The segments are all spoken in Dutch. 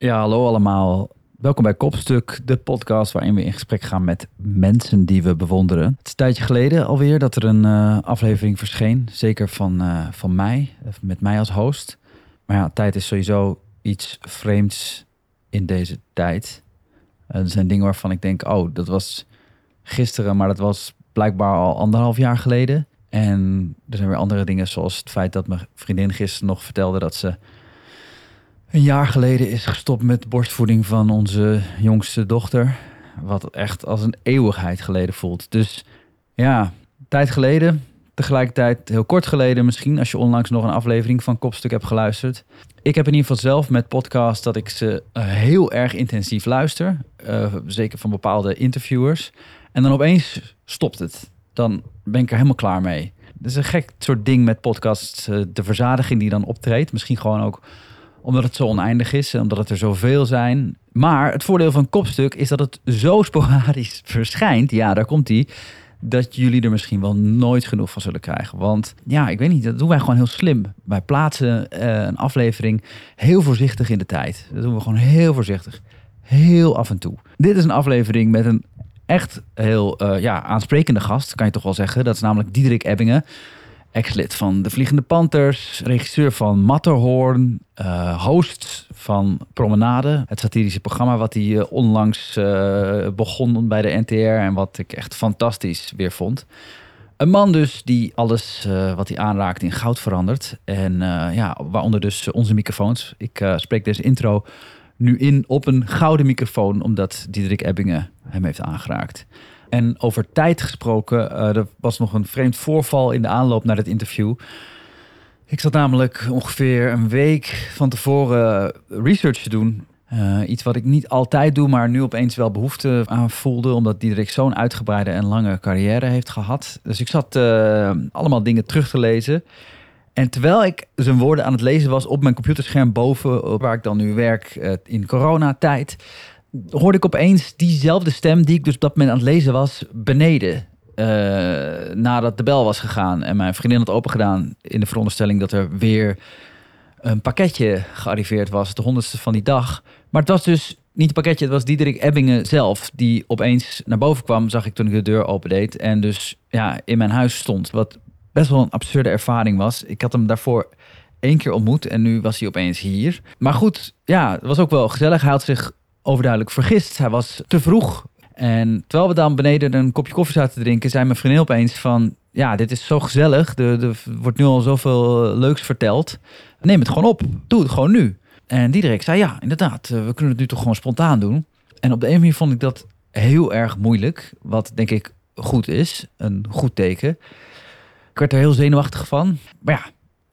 Ja, hallo allemaal. Welkom bij Kopstuk, de podcast waarin we in gesprek gaan met mensen die we bewonderen. Het is een tijdje geleden alweer dat er een uh, aflevering verscheen. Zeker van, uh, van mij, met mij als host. Maar ja, tijd is sowieso iets vreemds in deze tijd. Er zijn dingen waarvan ik denk, oh, dat was gisteren, maar dat was blijkbaar al anderhalf jaar geleden. En er zijn weer andere dingen, zoals het feit dat mijn vriendin gisteren nog vertelde dat ze een jaar geleden is gestopt met borstvoeding van onze jongste dochter. Wat echt als een eeuwigheid geleden voelt. Dus ja, tijd geleden. Tegelijkertijd heel kort geleden misschien, als je onlangs nog een aflevering van Kopstuk hebt geluisterd. Ik heb in ieder geval zelf met podcast dat ik ze eh, heel erg intensief luister. Uh, zeker van bepaalde interviewers. En dan opeens stopt het. Dan ben ik er helemaal klaar mee. Dat is een gek soort ding met podcasts. Uh, de verzadiging die dan optreedt. Misschien gewoon ook omdat het zo oneindig is omdat het er zoveel zijn. Maar het voordeel van kopstuk is dat het zo sporadisch verschijnt. Ja, daar komt hij. Dat jullie er misschien wel nooit genoeg van zullen krijgen. Want ja, ik weet niet, dat doen wij gewoon heel slim. Wij plaatsen uh, een aflevering heel voorzichtig in de tijd. Dat doen we gewoon heel voorzichtig. Heel af en toe. Dit is een aflevering met een echt heel uh, ja, aansprekende gast, kan je toch wel zeggen. Dat is namelijk Diederik Ebbingen ex-lid van de Vliegende Panthers, regisseur van Matterhorn, uh, host van Promenade, het satirische programma wat hij uh, onlangs uh, begon bij de NTR en wat ik echt fantastisch weer vond. Een man dus die alles wat hij aanraakt in goud verandert. En ja, waaronder dus onze microfoons. Ik spreek deze intro nu in op een gouden microfoon, omdat Diederik Ebbingen hem heeft aangeraakt. En over tijd gesproken, uh, er was nog een vreemd voorval in de aanloop naar het interview. Ik zat namelijk ongeveer een week van tevoren research te doen. Uh, iets wat ik niet altijd doe, maar nu opeens wel behoefte aan voelde, omdat Diederik zo'n uitgebreide en lange carrière heeft gehad. Dus ik zat allemaal dingen terug te lezen. En terwijl ik zijn woorden aan het lezen was op mijn computerscherm boven, waar ik dan nu werk in coronatijd, hoorde ik opeens diezelfde stem die ik dus op dat moment aan het lezen was, beneden. Uh, nadat de bel was gegaan en mijn vriendin had opengedaan in de veronderstelling dat er weer een pakketje gearriveerd was, de honderdste van die dag. Maar het was dus niet een pakketje, het was Diederik Ebbingen zelf die opeens naar boven kwam, zag ik toen ik de deur opendeed en dus ja, in mijn huis stond. Wat best wel een absurde ervaring was. Ik had hem daarvoor één keer ontmoet en nu was hij opeens hier. Maar goed, ja, het was ook wel gezellig. Hij had zich overduidelijk vergist. Hij was te vroeg. En terwijl we dan beneden een kopje koffie zaten te drinken, zei mijn vriendin opeens van... Ja, dit is zo gezellig. Er, wordt nu al zoveel leuks verteld. Neem het gewoon op. Doe het gewoon nu. En Diederik zei, ja, inderdaad. We kunnen het nu toch gewoon spontaan doen. En op de een manier vond ik dat heel erg moeilijk. Wat denk ik goed is. Een goed teken. Ik werd er heel zenuwachtig van. Maar ja,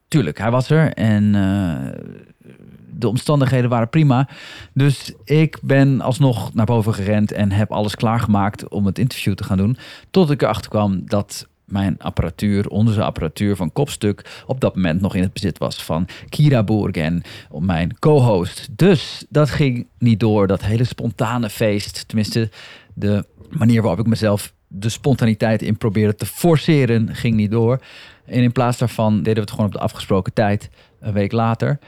tuurlijk, hij was er. En uh, de omstandigheden waren prima. Dus ik ben alsnog naar boven gerend en heb alles klaargemaakt om het interview te gaan doen. Tot ik erachter kwam dat mijn apparatuur, onze apparatuur van Kopstuk, op dat moment nog in het bezit was van Kira Boergen, mijn co-host. Dus dat ging niet door, dat hele spontane feest. Tenminste, de manier waarop ik mezelf de spontaniteit in probeerde te forceren, ging niet door. En in plaats daarvan deden we het gewoon op de afgesproken tijd, een week later.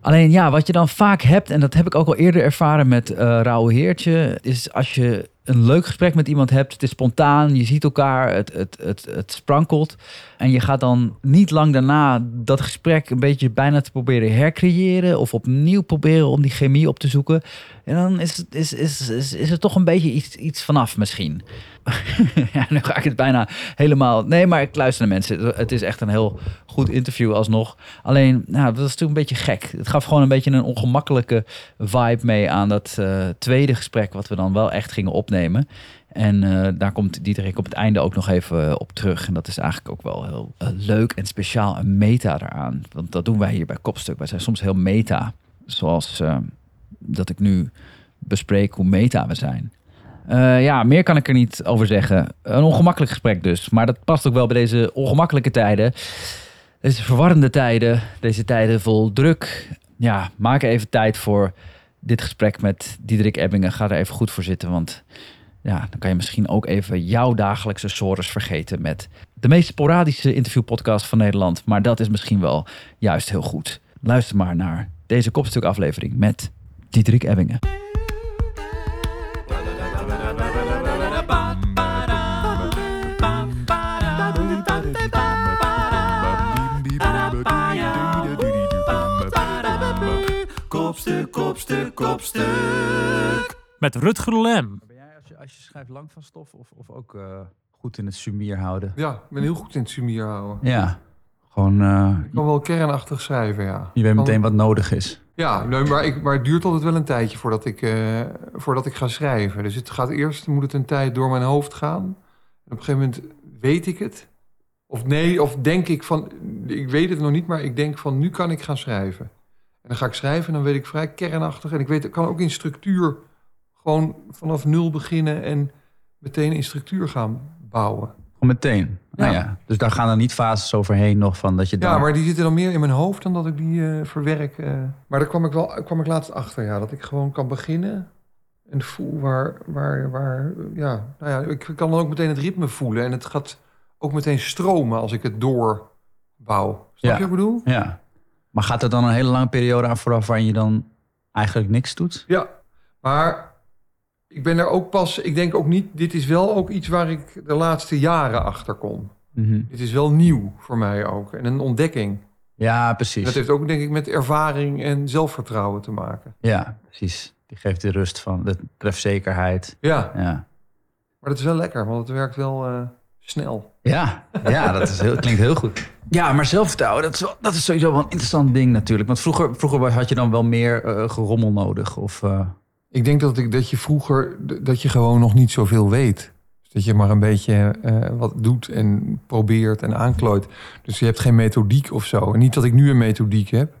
Alleen ja, wat je dan vaak hebt, en dat heb ik ook al eerder ervaren met uh, Raoul Heertje, is als je een leuk gesprek met iemand hebt, het is spontaan, je ziet elkaar, het, het, het, het sprankelt. En je gaat dan niet lang daarna dat gesprek een beetje bijna te proberen hercreëren of opnieuw proberen om die chemie op te zoeken. En dan is, is, is, is, is er toch een beetje iets, iets vanaf misschien. ja, nu ga ik het bijna helemaal. Nee, maar ik luister naar mensen. Het is echt een heel goed interview alsnog. Alleen, nou, dat is natuurlijk een beetje gek. Het gaf gewoon een beetje een ongemakkelijke vibe mee aan dat uh, tweede gesprek, wat we dan wel echt gingen opnemen. En uh, daar komt Dietrich op het einde ook nog even uh, op terug. En dat is eigenlijk ook wel heel leuk en speciaal een meta eraan. Want dat doen wij hier bij Kopstuk. Wij zijn soms heel meta. Zoals dat ik nu bespreek hoe meta we zijn. Ja, meer kan ik er niet over zeggen. Een ongemakkelijk gesprek dus. Maar dat past ook wel bij deze ongemakkelijke tijden. Deze verwarrende tijden. Deze tijden vol druk. Ja, maak even tijd voor dit gesprek met Diederik Ebbingen. Ga er even goed voor zitten. Want ja, dan kan je misschien ook even jouw dagelijkse sores vergeten met de meest sporadische interviewpodcast van Nederland. Maar dat is misschien wel juist heel goed. Luister maar naar deze kopstuk aflevering met Diederik Ebbingen. Kopstuk, kopstuk, kopstuk. Met Rutger Lem. Ben jij als je, als je schrijft lang van stof of, of ook eh, goed in het sumier houden? Ja, ik ben heel goed in het sumier houden. Ja, gewoon eh, Ik kan wel kernachtig schrijven, ja. je weet Kan- meteen wat nodig is. Ja, nee, maar, ik, maar het duurt altijd wel een tijdje voordat ik, eh, voordat ik ga schrijven. Dus het gaat eerst, moet het een tijd door mijn hoofd gaan. En op een gegeven moment weet ik het. Of nee, of denk ik van, ik weet het nog niet, maar ik denk van, nu kan ik gaan schrijven. Dan ga ik schrijven en dan weet ik vrij kernachtig. En ik weet, ik kan ook in structuur gewoon vanaf nul beginnen en meteen in structuur gaan bouwen. Gewoon meteen. Ja. Ja. ja. Dus daar gaan er niet fases overheen nog van dat je. Ja, maar die zitten dan meer in mijn hoofd dan dat ik die eh, verwerk. eh. Maar daar kwam ik, wel, kwam ik laatst achter, ja. Dat ik gewoon kan beginnen en voel waar... waar, waar ja, nou ja, ik kan dan ook meteen het ritme voelen. En het gaat ook meteen stromen als ik het doorbouw. Snap Ja. je wat ik bedoel? Ja. Maar gaat er dan een hele lange periode aan vooraf waarin je dan eigenlijk niks doet? Ja, maar ik ben er ook pas... Ik denk ook niet... Dit is wel ook iets waar ik de laatste jaren achter kom. Mhm. Dit is wel nieuw voor mij ook. En een ontdekking. Ja, precies. Dat heeft ook denk ik met ervaring en zelfvertrouwen te maken. Ja, precies. Die geeft de rust van, de trefzekerheid. Ja. Ja. Maar dat is wel lekker, want het werkt wel eh, snel. Ja, ja dat is heel, klinkt heel goed. Ja, maar zelfvertrouwen, dat is, wel, dat is sowieso wel een interessant ding natuurlijk. Want vroeger, vroeger had je dan wel meer eh, gerommel nodig. Of, eh, Ik denk dat, ik, dat je vroeger dat je gewoon nog niet zoveel weet. Dus dat je maar een beetje eh, wat doet en probeert en aanklooit. Dus je hebt geen methodiek of zo. En niet dat ik nu een methodiek heb.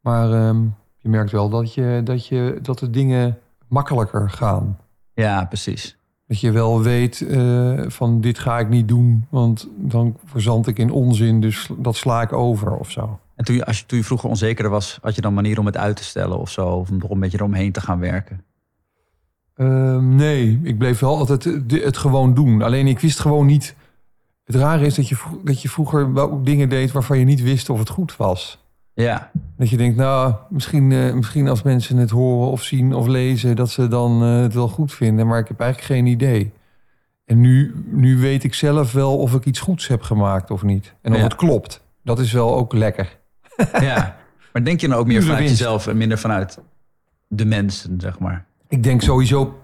Maar ehm, je merkt wel dat, je, dat, je, dat de dingen makkelijker gaan. ja, precies. Dat je wel weet eh, van dit ga ik niet doen. Want dan verzand ik in onzin. Dus dat sla ik over of zo. En toen je, als je, toen je vroeger onzekerder was, had je dan manieren om het uit te stellen of zo? Of om er een beetje eromheen te gaan werken? Ehm, nee, ik bleef wel altijd het, het gewoon doen. Alleen ik wist gewoon niet. Het rare is dat je, dat je vroeger wel dingen deed waarvan je niet wist of het goed was. Ja, Dat je denkt, nou, misschien, eh, misschien als mensen het horen of zien of lezen, dat ze dan eh, het wel goed vinden. Maar ik heb eigenlijk geen idee. En nu, nu weet ik zelf wel of ik iets goeds heb gemaakt of niet. En of Ja. het klopt. Dat is wel ook lekker. ja. Maar denk je dan ook meer vanuit jezelf en minder vanuit de mensen, zeg maar? Ik denk sowieso.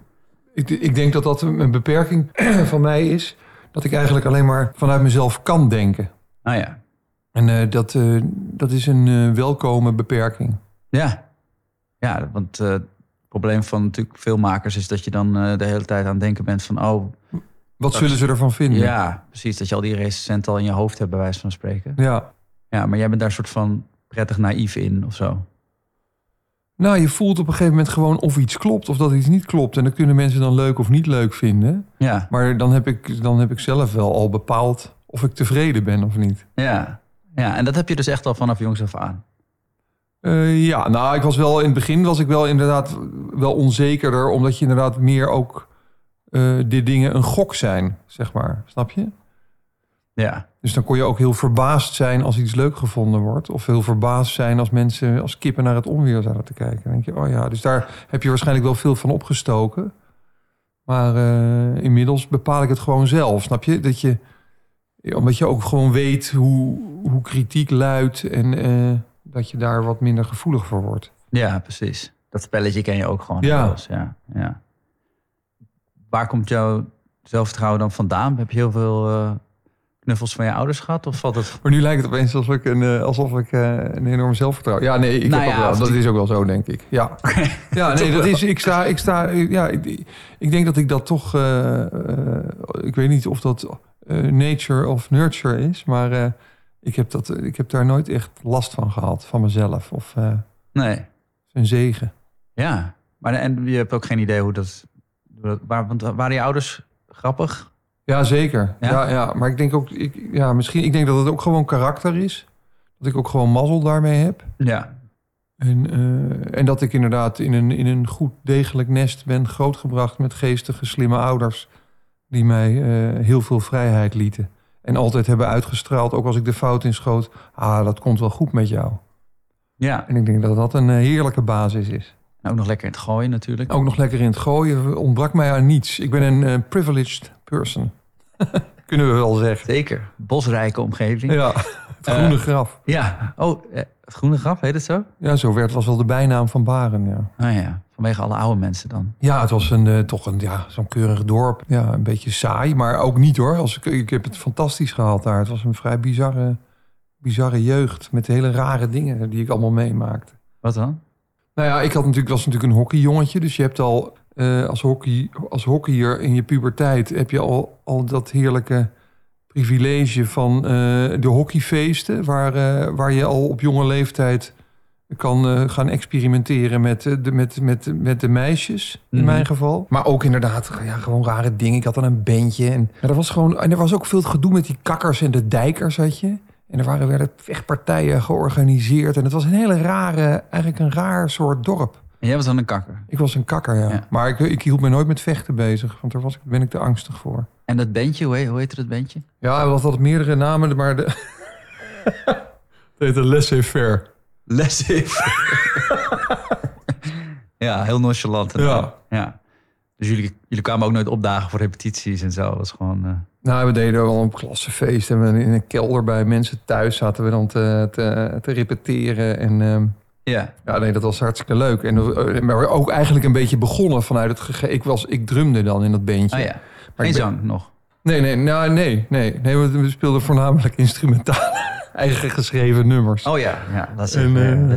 Ik, ik denk dat dat een beperking van mij is. Dat ik eigenlijk alleen maar vanuit mezelf kan denken. Nou ja, En eh, dat, eh, dat is een eh, welkome beperking. Ja, ja want het probleem van natuurlijk veel makers is dat je dan de hele tijd aan het denken bent van... oh, Wat zullen ze ervan vinden? ja, precies, dat je al die recensenten al in je hoofd hebt, bij wijze van spreken. Ja. Ja, maar jij bent daar een soort van prettig naïef in of zo. Nou, je voelt op een gegeven moment gewoon of iets klopt of dat iets niet klopt. En dat kunnen mensen dan leuk of niet leuk vinden. Ja, Maar dan heb ik, dan heb ik zelf wel al bepaald of ik tevreden ben of niet. ja, ja. En dat heb je dus echt al vanaf jongs af aan. Eh, ja, nou, ik was wel in het begin was ik wel inderdaad wel onzekerder, omdat je inderdaad meer ook eh dit dingen een gok zijn, zeg maar. Snap je? Ja, Dus dan kon je ook heel verbaasd zijn als iets leuk gevonden wordt. Of heel verbaasd zijn als mensen als kippen naar het onweer zouden te kijken. Dan denk je, oh ja, dus daar heb je waarschijnlijk wel veel van opgestoken. Maar eh, inmiddels bepaal ik het gewoon zelf. Snap je? Dat je, omdat je ook gewoon weet hoe, hoe kritiek luidt en eh, dat je daar wat minder gevoelig voor wordt. ja, precies. Dat spelletje ken je ook gewoon. Ja. ja, ja. Waar komt jouw zelfvertrouwen dan vandaan? Heb je heel veel eh, knuffels van je ouders gehad? Of valt het... Maar nu lijkt het opeens alsof ik een, eh, alsof ik een enorm zelfvertrouwen. Ja, nee, ik Nou heb ja, wel. Dat die- is ook wel zo, denk ik. Ja, ja nee, dat is. Ik sta, ik sta. Ja, ik, ik denk dat ik dat toch. ik weet niet of dat nature of nurture is, maar eh, ik heb dat. Ik heb daar nooit echt last van gehad van mezelf of eh, Nee. een zegen. Ja, maar en je hebt ook geen idee hoe dat... Waar, want waren je ouders grappig? Ja, zeker. Ja? Ja? Ja, maar ik denk ook. Ik, ja, misschien. Ik denk dat het ook gewoon karakter is. Dat ik ook gewoon mazzel daarmee heb. Ja. En, eh, en dat ik inderdaad in een, in een goed degelijk nest ben grootgebracht met geestige, slimme ouders. Die mij eh, heel veel vrijheid lieten. En altijd hebben uitgestraald, ook als ik de fout inschoot. Ah, dat komt wel goed met jou. Ja. En ik denk dat dat een eh, heerlijke basis is. Ook nog lekker in het gooien natuurlijk. Ook nog lekker in het gooien. Ontbrak mij aan niets. Ik ben een eh, privileged person. Kunnen we wel zeggen. Zeker. Bosrijke omgeving. Ja, het groene graf. Ja. Oh, het groene graf, heet het zo? Ja, zo werd was wel de bijnaam van Baren, ja. Nou ja, vanwege alle oude mensen dan. Ja, het was een, eh, toch een, ja, zo'n keurig dorp. Ja, een beetje saai, maar ook niet hoor. Als ik, ik heb het fantastisch gehad daar. Het was een vrij bizarre, bizarre jeugd met hele rare dingen die ik allemaal meemaakte. Wat dan? Nou ja, ik had natuurlijk, was natuurlijk een hockeyjongetje. Dus je hebt al eh, als, hockey, als hockeyer in je puberteit... heb je al, al dat heerlijke privilege van eh, de hockeyfeesten... Waar, waar je al op jonge leeftijd kan eh, gaan experimenteren met, eh, de, met, met, met de meisjes, in Mhm. mijn geval. Maar ook inderdaad, ja, gewoon rare dingen. Ik had dan een bandje. En, er was gewoon, en er was ook veel gedoe met die kakkers en de dijkers, had je. En er waren, werden vechtpartijen georganiseerd. En het was een hele rare, eigenlijk een raar soort dorp. En jij was dan een kakker. Ik was een kakker, ja. Ja. Maar ik, ik hield me nooit met vechten bezig, want daar was, ben ik te angstig voor. En dat bandje, hoe heet, hoe heette dat bandje? Ja, we hadden meerdere namen, maar de... het heette laissez-faire. Laissez. ja, heel nonchalant. en Ja. ja. Dus jullie, jullie kwamen ook nooit opdagen voor repetities en zo. Dat was gewoon... eh, Nou, we deden wel een klassenfeest en we in een kelder bij mensen thuis zaten we dan te, te, te repeteren. En ehm, ja. ja, nee, dat was hartstikke leuk. En eh, maar ook eigenlijk een beetje begonnen vanuit het gege... Ik, was, ik drumde dan in dat bandje. Oh ja. Maar Geen ik ben- zang nog. Nee, nee, nou, nee, nee, nee. We, we speelden voornamelijk instrumentale, eigen geschreven nummers. Oh ja, ja eh, dat is even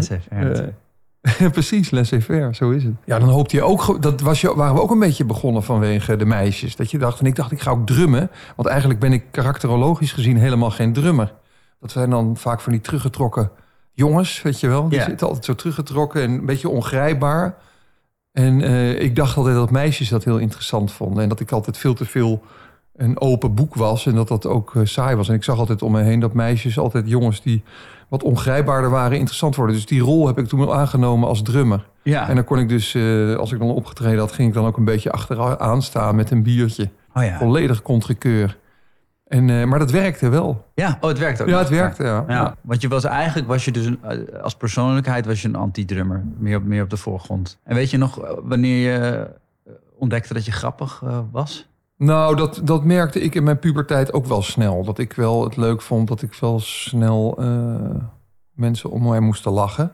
Eh, precies, laissez-faire, zo is het. Ja, dan hoopte je ook... Dat was je, waren we ook een beetje begonnen vanwege de meisjes. Dat je dacht, en ik dacht, ik ga ook drummen. Want eigenlijk ben ik karakterologisch gezien helemaal geen drummer. Dat zijn dan vaak van die teruggetrokken jongens, weet je wel. Die Ja. zitten altijd zo teruggetrokken en een beetje ongrijpbaar. En eh, ik dacht altijd dat meisjes dat heel interessant vonden. En dat ik altijd veel te veel een open boek was. En dat dat ook eh, saai was. En ik zag altijd om me heen dat meisjes altijd jongens die wat ongrijpbaarder waren interessant worden. Dus die rol heb ik toen wel aangenomen als drummer. Ja. En dan kon ik dus, eh, als ik dan opgetreden had, ging ik dan ook een beetje achteraan staan met een biertje. oh ja. Volledig contrikeur. En, eh, maar dat werkte wel. Ja, oh, het werkt ook. Ja, het werkte, ja. Ja, want je was eigenlijk, was je dus een, als persoonlijkheid was je een anti-drummer. Meer op, meer op de voorgrond. En weet je nog wanneer je ontdekte dat je grappig was? Nou, dat, dat merkte ik in mijn puberteit ook wel snel. Dat ik wel het leuk vond dat ik wel snel eh, mensen om mij moesten lachen.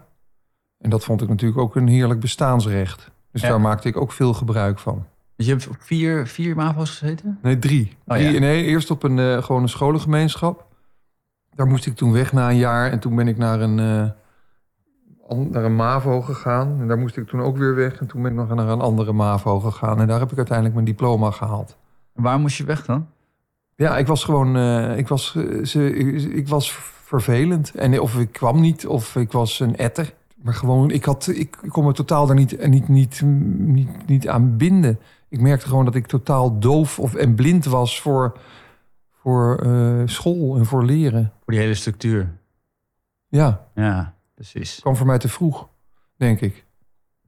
En dat vond ik natuurlijk ook een heerlijk bestaansrecht. Dus Ja. daar maakte ik ook veel gebruik van. Dus je hebt op vier, vier MAVO's gezeten? Nee, drie. Oh, drie ja. Nee, eerst op een eh, gewoon een scholengemeenschap. Daar moest ik toen weg na een jaar. En toen ben ik naar een, eh, naar een MAVO gegaan. En daar moest ik toen ook weer weg. En toen ben ik nog naar een andere MAVO gegaan. En daar heb ik uiteindelijk mijn diploma gehaald. Waar moest je weg dan? Ja, ik was gewoon... eh, ik, was, eh, ze, ik was vervelend. En of ik kwam niet, of ik was een etter. Maar gewoon, ik, had, ik kon me totaal daar niet, niet, niet, niet, niet aan binden. Ik merkte gewoon dat ik totaal doof of, en blind was voor, voor eh, school en voor leren. Voor die hele structuur. Ja, Ja, precies. het kwam voor mij te vroeg, denk ik.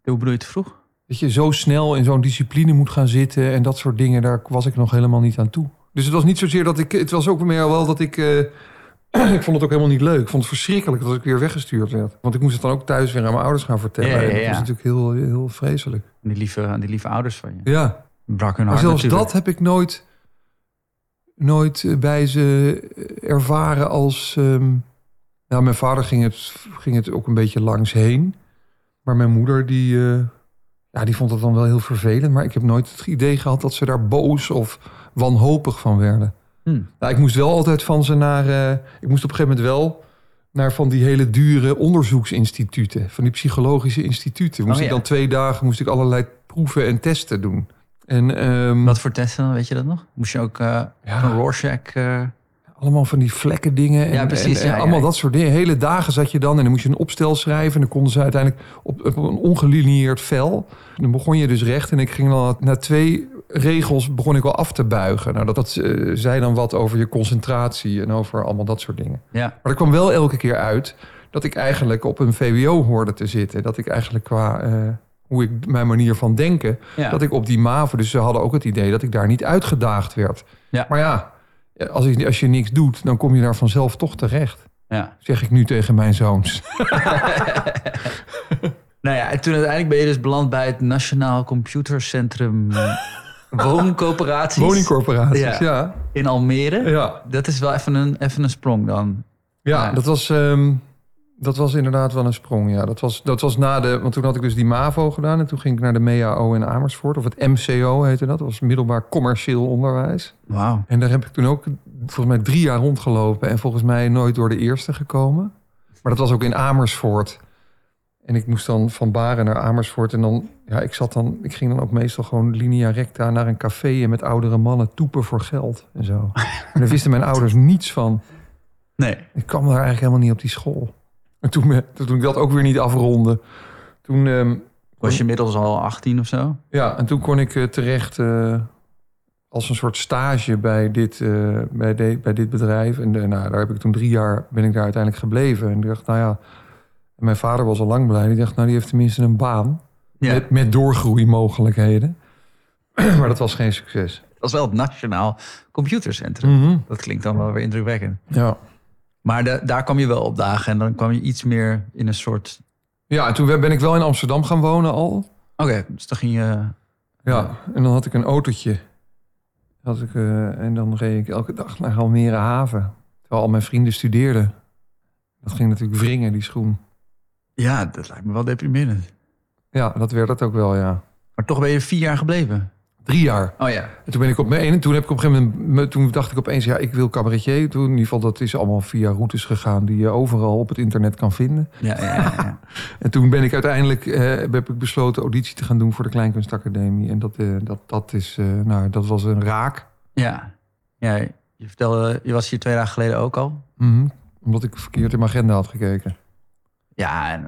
Hoe bedoel je te vroeg? Dat je zo snel in zo'n discipline moet gaan zitten en dat soort dingen, daar was ik nog helemaal niet aan toe. Dus het was niet zozeer dat ik, het was ook meer wel dat ik, eh, ik vond het ook helemaal niet leuk. Ik vond het verschrikkelijk dat ik weer weggestuurd werd. Want ik moest het dan ook thuis weer aan mijn ouders gaan vertellen. Ja, ja, En dat ja. was natuurlijk heel, heel vreselijk. Die lieve, die lieve ouders van je. Ja, Brak hun maar hart zelfs natuurlijk. dat heb ik nooit, nooit eh, bij ze ervaren als... ehm, nou, mijn vader ging het, ging het ook een beetje langs heen. Maar mijn moeder, die, eh, ja, die vond het dan wel heel vervelend. Maar ik heb nooit het idee gehad dat ze daar boos of wanhopig van werden. Hm. Nou, ik moest wel altijd van ze naar... eh, ik moest op een gegeven moment wel naar van die hele dure onderzoeksinstituten. Van die psychologische instituten. Moest Oh, ik dan twee dagen moest ik allerlei proeven en testen doen. En ehm, Wat voor testen dan, weet je dat nog? Moest je ook Ja. een Rorschach... eh, allemaal van die vlekken dingen. En, Ja, precies, en- en ja, ja, allemaal ja. dat soort dingen. Hele dagen zat je dan en dan moest je een opstel schrijven. En dan konden ze uiteindelijk op, op een ongelineerd vel. Dan begon je dus recht. En ik ging dan na twee regels begon ik al af te buigen. Nou, dat, dat eh, zei dan wat over je concentratie en over allemaal dat soort dingen. ja, Maar er kwam wel elke keer uit dat ik eigenlijk op een VWO hoorde te zitten. Dat ik eigenlijk qua eh, hoe ik mijn manier van denken, ja. dat ik op die MAVO, dus ze hadden ook het idee dat ik daar niet uitgedaagd werd. Ja. Maar ja, als, je, als je niks doet, dan kom je daar vanzelf toch terecht. ja. Zeg ik nu tegen mijn zoons. Nou ja, en toen uiteindelijk ben je dus beland bij het Nationaal Computercentrum eh, Wooncoöperaties Woningcorporaties, Ja. ja. in Almere. Ja, Dat is wel even een, even een sprong dan. ja, Ja. Dat, was, ehm, dat was inderdaad wel een sprong. Ja. Dat, was, dat was na de... Want toen had ik dus die MAVO gedaan. En toen ging ik naar de MEAO in Amersfoort. Of het MCO heette dat. Dat was middelbaar commercieel onderwijs. Wauw. En daar heb ik toen ook volgens mij drie jaar rondgelopen. En volgens mij nooit door de eerste gekomen. Maar dat was ook in Amersfoort. En ik moest dan van Baren naar Amersfoort. En dan, ja, ik zat dan, ik ging dan ook meestal gewoon linea recta naar een café. En met oudere mannen toepen voor geld en zo. En daar wisten mijn ouders niets van. Nee. Ik kwam daar eigenlijk helemaal niet op die school. En toen, toen ik dat ook weer niet afronde. Toen, ehm, Was je inmiddels al 18 of zo? ja, en toen kon ik eh, terecht eh, als een soort stage bij dit, eh, bij, de, bij dit bedrijf. En nou, daar heb ik toen drie jaar ben ik daar uiteindelijk gebleven. En ik dacht, nou ja, mijn vader was al lang blij. Die dacht, nou, die heeft tenminste een baan Ja. met, met doorgroeimogelijkheden. maar dat was geen succes. Dat was wel het Nationaal Computercentrum. Mhm. Dat klinkt dan wel weer indrukwekkend. Ja. Maar de- daar kwam je wel op dagen en dan kwam je iets meer in een soort... ja, en toen ben ik wel in Amsterdam gaan wonen al. Oké, dus dan ging je... Ja, en dan had ik een autootje. Had ik, eh, en dan reed ik elke dag naar Almere Haven. Terwijl al mijn vrienden studeerden. Dat ging natuurlijk wringen, die schoen. Ja, dat lijkt me wel deprimerend. Ja, dat werd het ook wel, ja. Maar toch ben je vier jaar gebleven. Drie jaar. Oh ja. En toen ben ik op mijn ene, toen heb ik op een gegeven moment, me- toen dacht ik opeens, ja, ik wil cabaretier. Toen in ieder geval, dat is allemaal via routes gegaan die je overal op het internet kan vinden. Ja, ja, ja. En toen ben ik uiteindelijk, eh, heb ik besloten auditie te gaan doen voor de Kleinkunstacademie. En dat, eh, dat, dat is, eh, nou, dat was een raak. ja. ja. Je vertelde, je was hier twee dagen geleden ook al. Mhm. Omdat ik verkeerd in mijn agenda had gekeken. Ja, en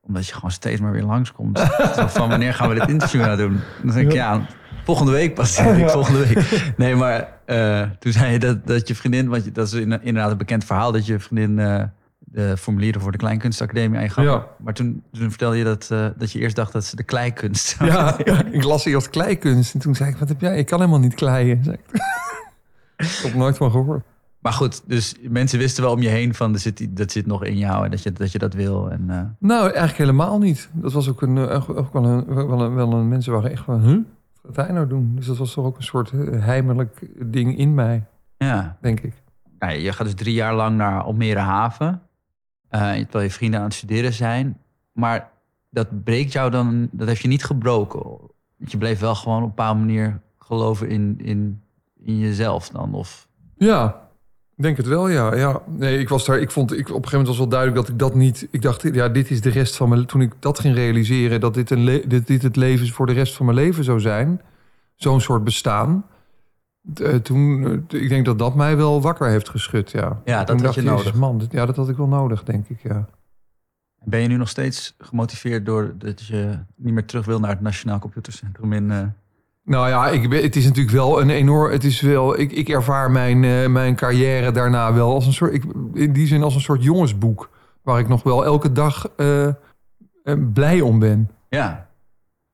omdat je gewoon steeds maar weer langskomt. Van wanneer gaan we dit interview nou doen? Dan denk ik, ja, volgende week pas. volgende week. Nee, maar eh, toen zei je dat, dat je vriendin, want je- dat is in- inderdaad een bekend verhaal, dat je vriendin eh, de formulieren voor de Kleinkunstacademie gaf. Ja. Maar toen, toen vertelde je dat, eh, dat je eerst dacht dat ze de kleikunst zou Ja, ik las eerst kleikunst. En toen zei ik, wat heb jij? Ik kan helemaal niet kleien. Zei ik. ik heb nooit van gehoord. Maar goed, dus mensen wisten wel om je heen van, zit, dat zit nog in jou en dat je dat, je dat wil. En, Nou, eigenlijk helemaal niet. Dat was ook, een, ook wel, een, wel, een, wel een... Mensen waren echt van, huh? Hij nou doen? Dus dat was toch ook een soort eh, heimelijk ding in mij, ja, denk ik. nou, je gaat dus drie jaar lang naar Almere Haven. eh, terwijl je vrienden aan het studeren zijn. Maar dat breekt jou dan, dat heeft je niet gebroken. Want je bleef wel gewoon op een bepaalde manier geloven in, in, in jezelf dan. Of, Ja, ik denk het wel, ja. ja. Nee, ik was daar, ik vond, ik, op een gegeven moment was wel duidelijk dat ik dat niet... Ik dacht, ja, dit is de rest van mijn... Toen ik dat ging realiseren, dat dit, een le- dit, dit het leven voor de rest van mijn leven zou zijn. Zo'n soort bestaan. Eh, toen, eh, ik denk dat dat mij wel wakker heeft geschud, ja. Ja, dat Toen had dacht je nodig. Man, dit- ja, dat had ik wel nodig, denk ik, ja. ben je nu nog steeds gemotiveerd door dat je niet meer terug wil naar het Nationaal Computercentrum in... eh, Nou ja, ik, het is natuurlijk wel een enorm. Het is wel. Ik, ik ervaar mijn, eh, mijn carrière daarna wel als een soort. Ik, in die zin als een soort jongensboek. Waar ik nog wel elke dag eh, eh, blij om ben. ja,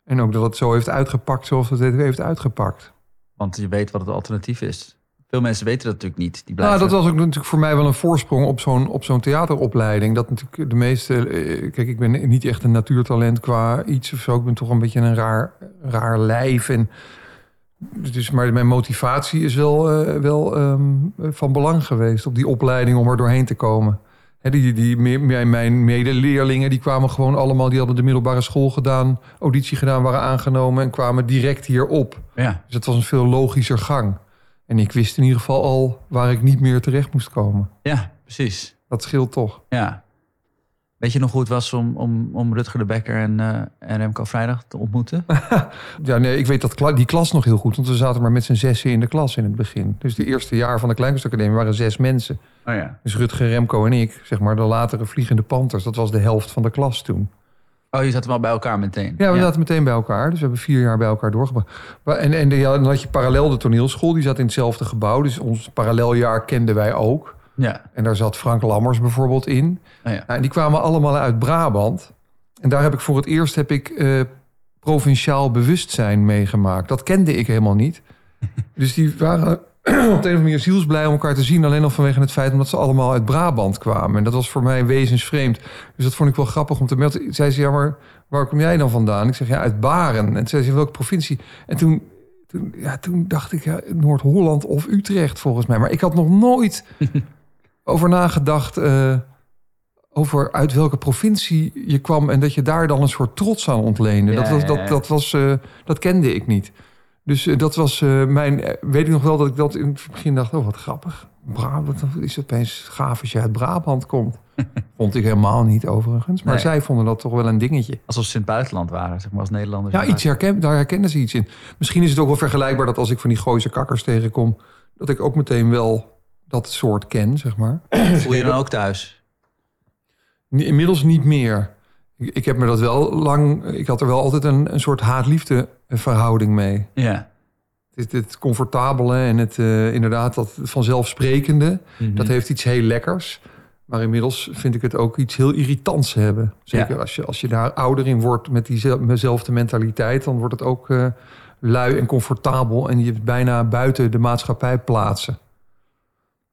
En ook dat het zo heeft uitgepakt zoals het heeft uitgepakt. want je weet wat het alternatief is. Veel mensen weten dat natuurlijk niet. Die Nou, dat was ook natuurlijk voor mij wel een voorsprong op zo'n, op zo'n theateropleiding. Dat natuurlijk de meeste. eh, Kijk, ik ben niet echt een natuurtalent qua iets of zo. Ik ben toch een beetje een raar, raar lijf. En, dus, maar mijn motivatie is wel, eh, wel ehm, van belang geweest op die opleiding om er doorheen te komen. Die, die, mijn, mijn medeleerlingen die kwamen gewoon allemaal, die hadden de middelbare school gedaan, auditie gedaan, waren aangenomen en kwamen direct hierop. Ja, Dus het was een veel logischer gang. En ik wist in ieder geval al waar ik niet meer terecht moest komen. ja, precies. Dat scheelt toch. Ja. Weet je nog hoe het was om, om, om Rutger de Bekker en, eh en Remco Vrijdag te ontmoeten? Ja, nee, ik weet dat die klas nog heel goed. Want we zaten maar met z'n zessen in de klas in het begin. Dus de eerste jaar van de Kleinkunstacademie waren zes mensen. Oh ja. Dus Rutger, Remco en ik, zeg maar de latere Vliegende Panthers. Dat was de helft van de klas toen. Oh, je zat wel bij elkaar meteen. Ja, we zaten meteen bij elkaar. Dus we hebben vier jaar bij elkaar doorgebracht. En, en de- dan had je parallel de toneelschool. Die zat in hetzelfde gebouw. Dus ons paralleljaar kenden wij ook. Ja. En daar zat Frank Lammers bijvoorbeeld in. Oh ja. Nou, en die kwamen allemaal uit Brabant. En daar heb ik voor het eerst heb ik, eh, provinciaal bewustzijn meegemaakt. Dat kende ik helemaal niet. Dus die waren op de een of andere manier zielsblij om elkaar te zien. Alleen al vanwege het feit omdat ze allemaal uit Brabant kwamen. En dat was voor mij wezensvreemd. Dus dat vond ik wel grappig om te melden. Zei ze, ja maar waar kom jij dan vandaan? Ik zeg, ja, uit Baren. En toen zei ze, welke provincie? En toen, toen, ja, toen dacht ik, ja, Noord-Holland of Utrecht volgens mij. Maar ik had nog nooit over nagedacht... eh, over uit welke provincie je kwam... en dat je daar dan een soort trots aan ontleende. Ja, dat, was, dat, dat, was, eh, dat kende ik niet. Dus eh, dat was eh, mijn... eh, weet ik nog wel dat ik dat in het begin dacht... oh, wat grappig. Brabant, dan is het opeens gaaf als je uit Brabant komt. Vond ik helemaal niet overigens. Maar Nee. zij vonden dat toch wel een dingetje. Alsof ze in het buitenland waren, zeg maar, als Nederlanders. Ja, iets herken, daar herkennen ze iets in. Misschien is het ook wel vergelijkbaar dat als ik van die Gooise kakkers tegenkom... dat ik ook meteen wel dat soort ken, zeg maar. Voel je dan ook thuis? Inmiddels niet meer. Ik, ik heb me dat wel lang... Ik had er wel altijd een, een soort haat-liefde verhouding mee. Ja. Het, het comfortabele en het eh, inderdaad dat vanzelfsprekende... Mhm. dat heeft iets heel lekkers. Maar inmiddels vind ik het ook iets heel irritants hebben. Zeker Ja. als, je, als je daar ouder in wordt met diezelfde mentaliteit... dan wordt het ook eh, lui en comfortabel... en je bijna buiten de maatschappij plaatsen.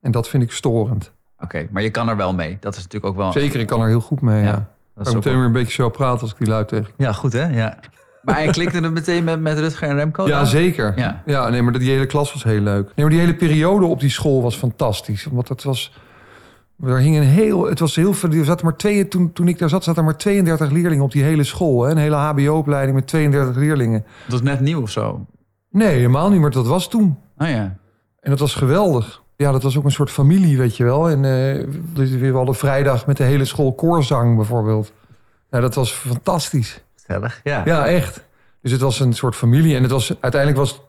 En dat vind ik storend. Oké, maar je kan er wel mee. Dat is natuurlijk ook wel... Zeker, ik kan er heel goed mee. Ja. Dat Ik meteen wel- weer een beetje zo praten als ik die lui tegen. Ja, goed hè? Ja. Maar hij klikte het meteen met, met Rutger en Remco? Ja, dan? zeker. Ja. Ja. nee, maar die hele klas was heel leuk. Nee, maar die hele periode op die school was fantastisch. Want het was... Er hing een heel... Het was heel veel... Er zaten maar twee, toen, toen ik daar zat, zaten er maar 32 leerlingen op die hele school. Hè? Een hele hbo-opleiding met 32 leerlingen. Het was net nieuw of zo. Nee, helemaal niet, maar dat was toen. Oh ja. En dat was geweldig. Ja, dat was ook een soort familie, weet je wel. En eh, we hadden vrijdag met de hele school koorzang bijvoorbeeld. Ja, dat was fantastisch. Gezellig. Ja. Ja, echt. Dus het was een soort familie. En het was uiteindelijk was.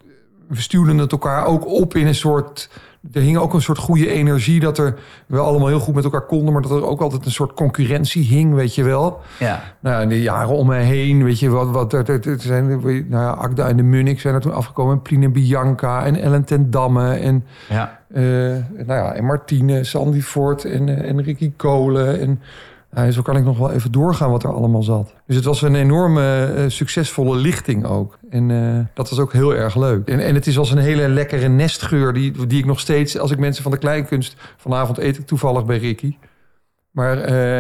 We stuurden het elkaar ook op in een soort. Er hing ook een soort goede energie dat er we allemaal heel goed met elkaar konden, maar dat er ook altijd een soort concurrentie hing, weet je wel. Ja. Nou, in de jaren om me heen, weet je wat, wat er, er, er zijn, nou ja, Agda en de Munnik zijn er toen afgekomen, en Plien en Bianca en Ellen ten Damme en Ja. eh, nou ja, en Martine, Sandy Ford en, eh, en Ricky Kolen. En nou, zo kan ik nog wel even doorgaan wat er allemaal zat. Dus het was een enorme eh, succesvolle lichting ook. En eh, dat was ook heel erg leuk. En, en het is als een hele lekkere nestgeur die, die ik nog steeds... als ik mensen van de kleinkunst... vanavond eet ik toevallig bij Ricky... Maar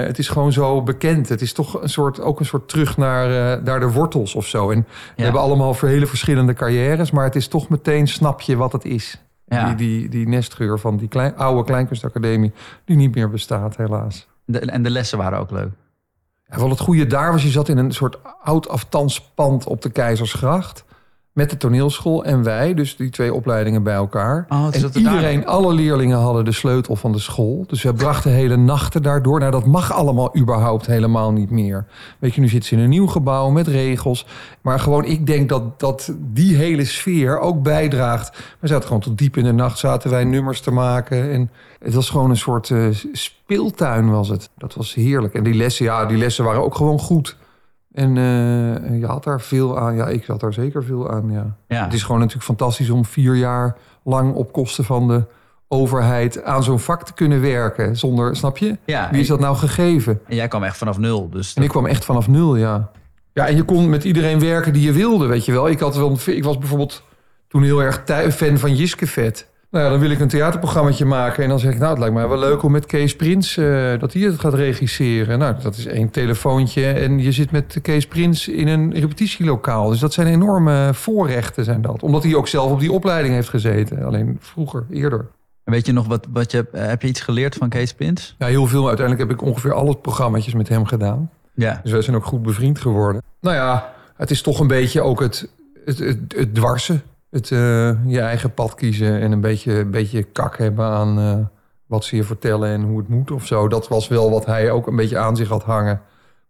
het is gewoon zo bekend. Het is toch een soort, ook een soort terug naar, naar de wortels of zo. En we Ja. hebben allemaal voor hele verschillende carrières... maar het is toch meteen snap je wat het is. Ja. Die, die, die nestgeur van die klein, oude kleinkunstacademie... die niet meer bestaat, helaas. De, en de lessen waren ook leuk. Wel het goede daar was, je zat in een soort oud afstandspand op de Keizersgracht... met de toneelschool en wij, dus die twee opleidingen bij elkaar. Oh, dus en dat het daar- iedereen, alle leerlingen hadden de sleutel van de school. Dus we brachten hele nachten daardoor. Nou, dat mag allemaal überhaupt helemaal niet meer. Weet je, nu zitten ze in een nieuw gebouw met regels. Maar gewoon, ik denk dat, dat die hele sfeer ook bijdraagt. We zaten gewoon tot diep in de nacht, zaten wij nummers te maken. En het was gewoon een soort eh, speeltuin was het. Dat was heerlijk. En die lessen, ja, die lessen waren ook gewoon goed. En eh, je had daar veel aan. Ja, ik had daar zeker veel aan, ja. Ja. Het is gewoon natuurlijk fantastisch om vier jaar lang op kosten van de overheid aan zo'n vak te kunnen werken. Zonder, snap je? ja. Wie is dat nou gegeven? En jij kwam echt vanaf nul. Dus En ik kwam echt vanaf nul, ja. Ja, en je kon met iedereen werken die je wilde, weet je wel. Ik, had wel, ik was bijvoorbeeld toen heel erg fan van Jiske Vet. Nou ja, dan wil ik een theaterprogrammaatje maken. En dan zeg ik, nou, het lijkt mij wel leuk om met Kees Prins... eh, dat hij het gaat regisseren. Nou, dat is één telefoontje. En je zit met Kees Prins in een repetitielokaal. Dus dat zijn enorme voorrechten, zijn dat. Omdat hij ook zelf op die opleiding heeft gezeten. Alleen vroeger, eerder. En weet je nog wat, wat je... eh, Heb je iets geleerd van Kees Pins? Ja, heel veel. Uiteindelijk heb ik ongeveer alle programmaatjes met hem gedaan. Ja. Dus wij zijn ook goed bevriend geworden. Nou ja, het is toch een beetje ook het, het, het, het dwarsen. Het eh, je eigen pad kiezen en een beetje, een beetje kak hebben aan eh, wat ze je vertellen en hoe het moet of zo. Dat was wel wat hij ook een beetje aan zich had hangen.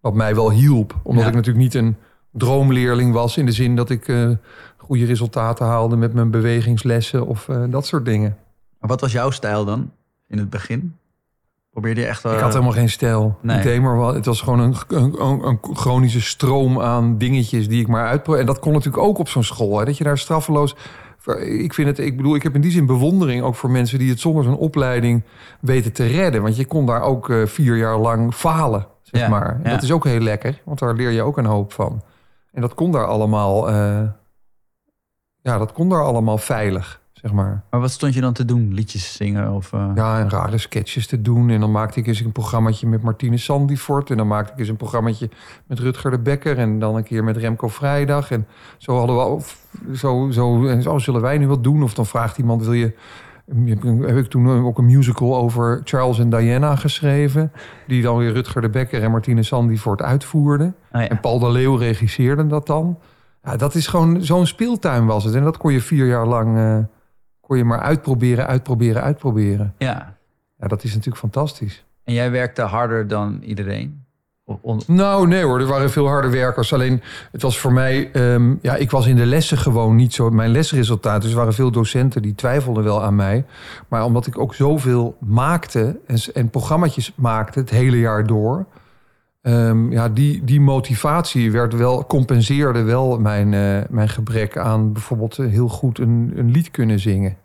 Wat mij wel hielp. Omdat Ja. ik natuurlijk niet een droomleerling was. In de zin dat ik eh, goede resultaten haalde met mijn bewegingslessen of dat soort dingen. Maar wat was jouw stijl dan in het begin? Probeerde je echt... eh, Ik had helemaal geen stijl. nee. Ik deed maar wel. Het was gewoon een, een, een, chronische stroom aan dingetjes die ik maar uitprobeerde. En dat kon natuurlijk ook op zo'n school. Hè, dat je daar straffeloos... Ik vind het, ik bedoel, ik heb in die zin bewondering ook voor mensen die het zonder zo'n opleiding weten te redden. Want je kon daar ook eh, vier jaar lang falen, zeg Ja, maar. En ja. Dat is ook heel lekker, want daar leer je ook een hoop van. En dat kon daar allemaal, eh, ja, dat kon daar allemaal veilig, zeg maar. Maar wat stond je dan te doen? Liedjes zingen? Of, eh, Ja, en rare sketches te doen. En dan maakte ik eens een programmaatje met Martine Sandifort. En dan maakte ik eens een programmaatje met Rutger de Bekker. En dan een keer met Remco Vrijdag. En zo hadden we... of Zo, zo, en zo zullen wij nu wat doen. Of dan vraagt iemand, wil je... Heb ik toen ook een musical over Charles en Diana geschreven. Die dan weer Rutger de Bekker en Martine Sandifort uitvoerden. Oh ja. En Paul de Leeuw regisseerde dat dan. Ja, dat is gewoon zo'n speeltuin was het. En dat kon je vier jaar lang eh, kon je maar uitproberen, uitproberen, uitproberen. ja. Ja, dat is natuurlijk fantastisch. En jij werkte harder dan iedereen? On- Nou, nee hoor, er waren veel harde werkers. Alleen, het was voor mij... ehm, ja, ik was in de lessen gewoon niet zo... Mijn lesresultaten, dus er waren veel docenten die twijfelden wel aan mij. Maar omdat ik ook zoveel maakte en, en programmaatjes maakte het hele jaar door... ehm, ja, die, die motivatie werd wel, compenseerde wel mijn, eh, mijn gebrek aan bijvoorbeeld eh, heel goed een, een lied kunnen zingen.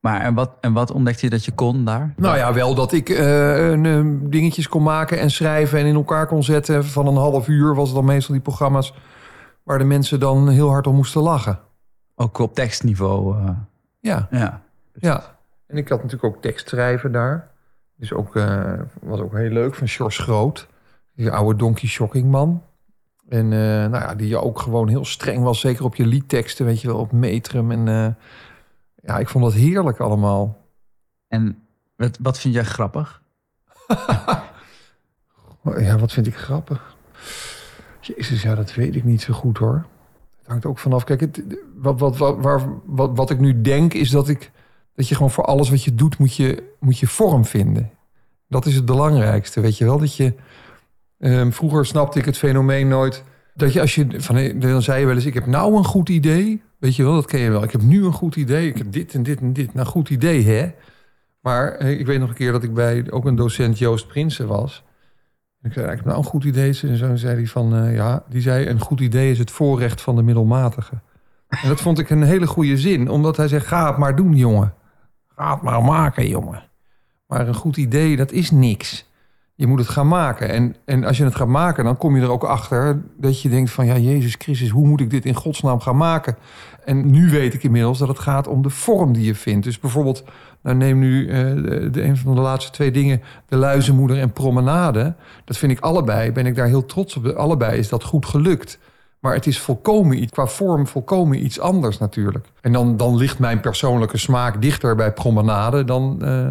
Maar en wat, en wat ontdekte je dat je kon daar? Nou ja, wel dat ik eh, een, dingetjes kon maken en schrijven en in elkaar kon zetten. Van een half uur was het dan meestal die programma's waar de mensen dan heel hard om moesten lachen. Ook op tekstniveau. Ja, ja. ja. En ik had natuurlijk ook tekstschrijven daar. Dus ook, was ook heel leuk van Sjors Groot. Die oude Donkey Shocking man. En eh, nou ja, die ook gewoon heel streng was. Zeker op je liedteksten, weet je wel, op metrum. En eh, ja, ik vond dat heerlijk allemaal. En wat, wat vind jij grappig? Oh, Ja, wat vind ik grappig? Jezus, ja, dat weet ik niet zo goed hoor. Het hangt ook vanaf. Kijk, het, wat, wat, wat, waar, wat, wat ik nu denk is dat ik dat je gewoon voor alles wat je doet moet je, moet je vorm vinden. Dat is het belangrijkste, weet je wel. Dat je ehm, vroeger snapte ik het fenomeen nooit. Dat je als je van dan zei je wel eens: ik heb nou een goed idee, weet je wel, dat ken je wel. Ik heb nu een goed idee. Ik heb dit en dit en dit. Nou, goed idee, hè? Maar eh, ik weet nog een keer dat ik bij ook een docent Joost Prinsen was. Ik zei, ik heb nou een goed idee. En zo zei hij van, eh, ja, die zei, een goed idee is het voorrecht van de middelmatige. En dat vond ik een hele goede zin, omdat hij zegt, ga het maar doen, jongen. Ga het maar maken, jongen. Maar een goed idee, dat is niks. Je moet het gaan maken. En, en als je het gaat maken, dan kom je er ook achter dat je denkt van, ja, Jezus Christus, hoe moet ik dit in godsnaam gaan maken? En nu weet ik inmiddels dat het gaat om de vorm die je vindt. Dus bijvoorbeeld, nou neem nu eh, de, een van de laatste twee dingen, de luizenmoeder en promenade. Dat vind ik allebei, ben ik daar heel trots op. Allebei is dat goed gelukt. Maar het is volkomen iets, qua vorm volkomen iets anders natuurlijk. En dan, dan ligt mijn persoonlijke smaak dichter bij promenade dan, eh,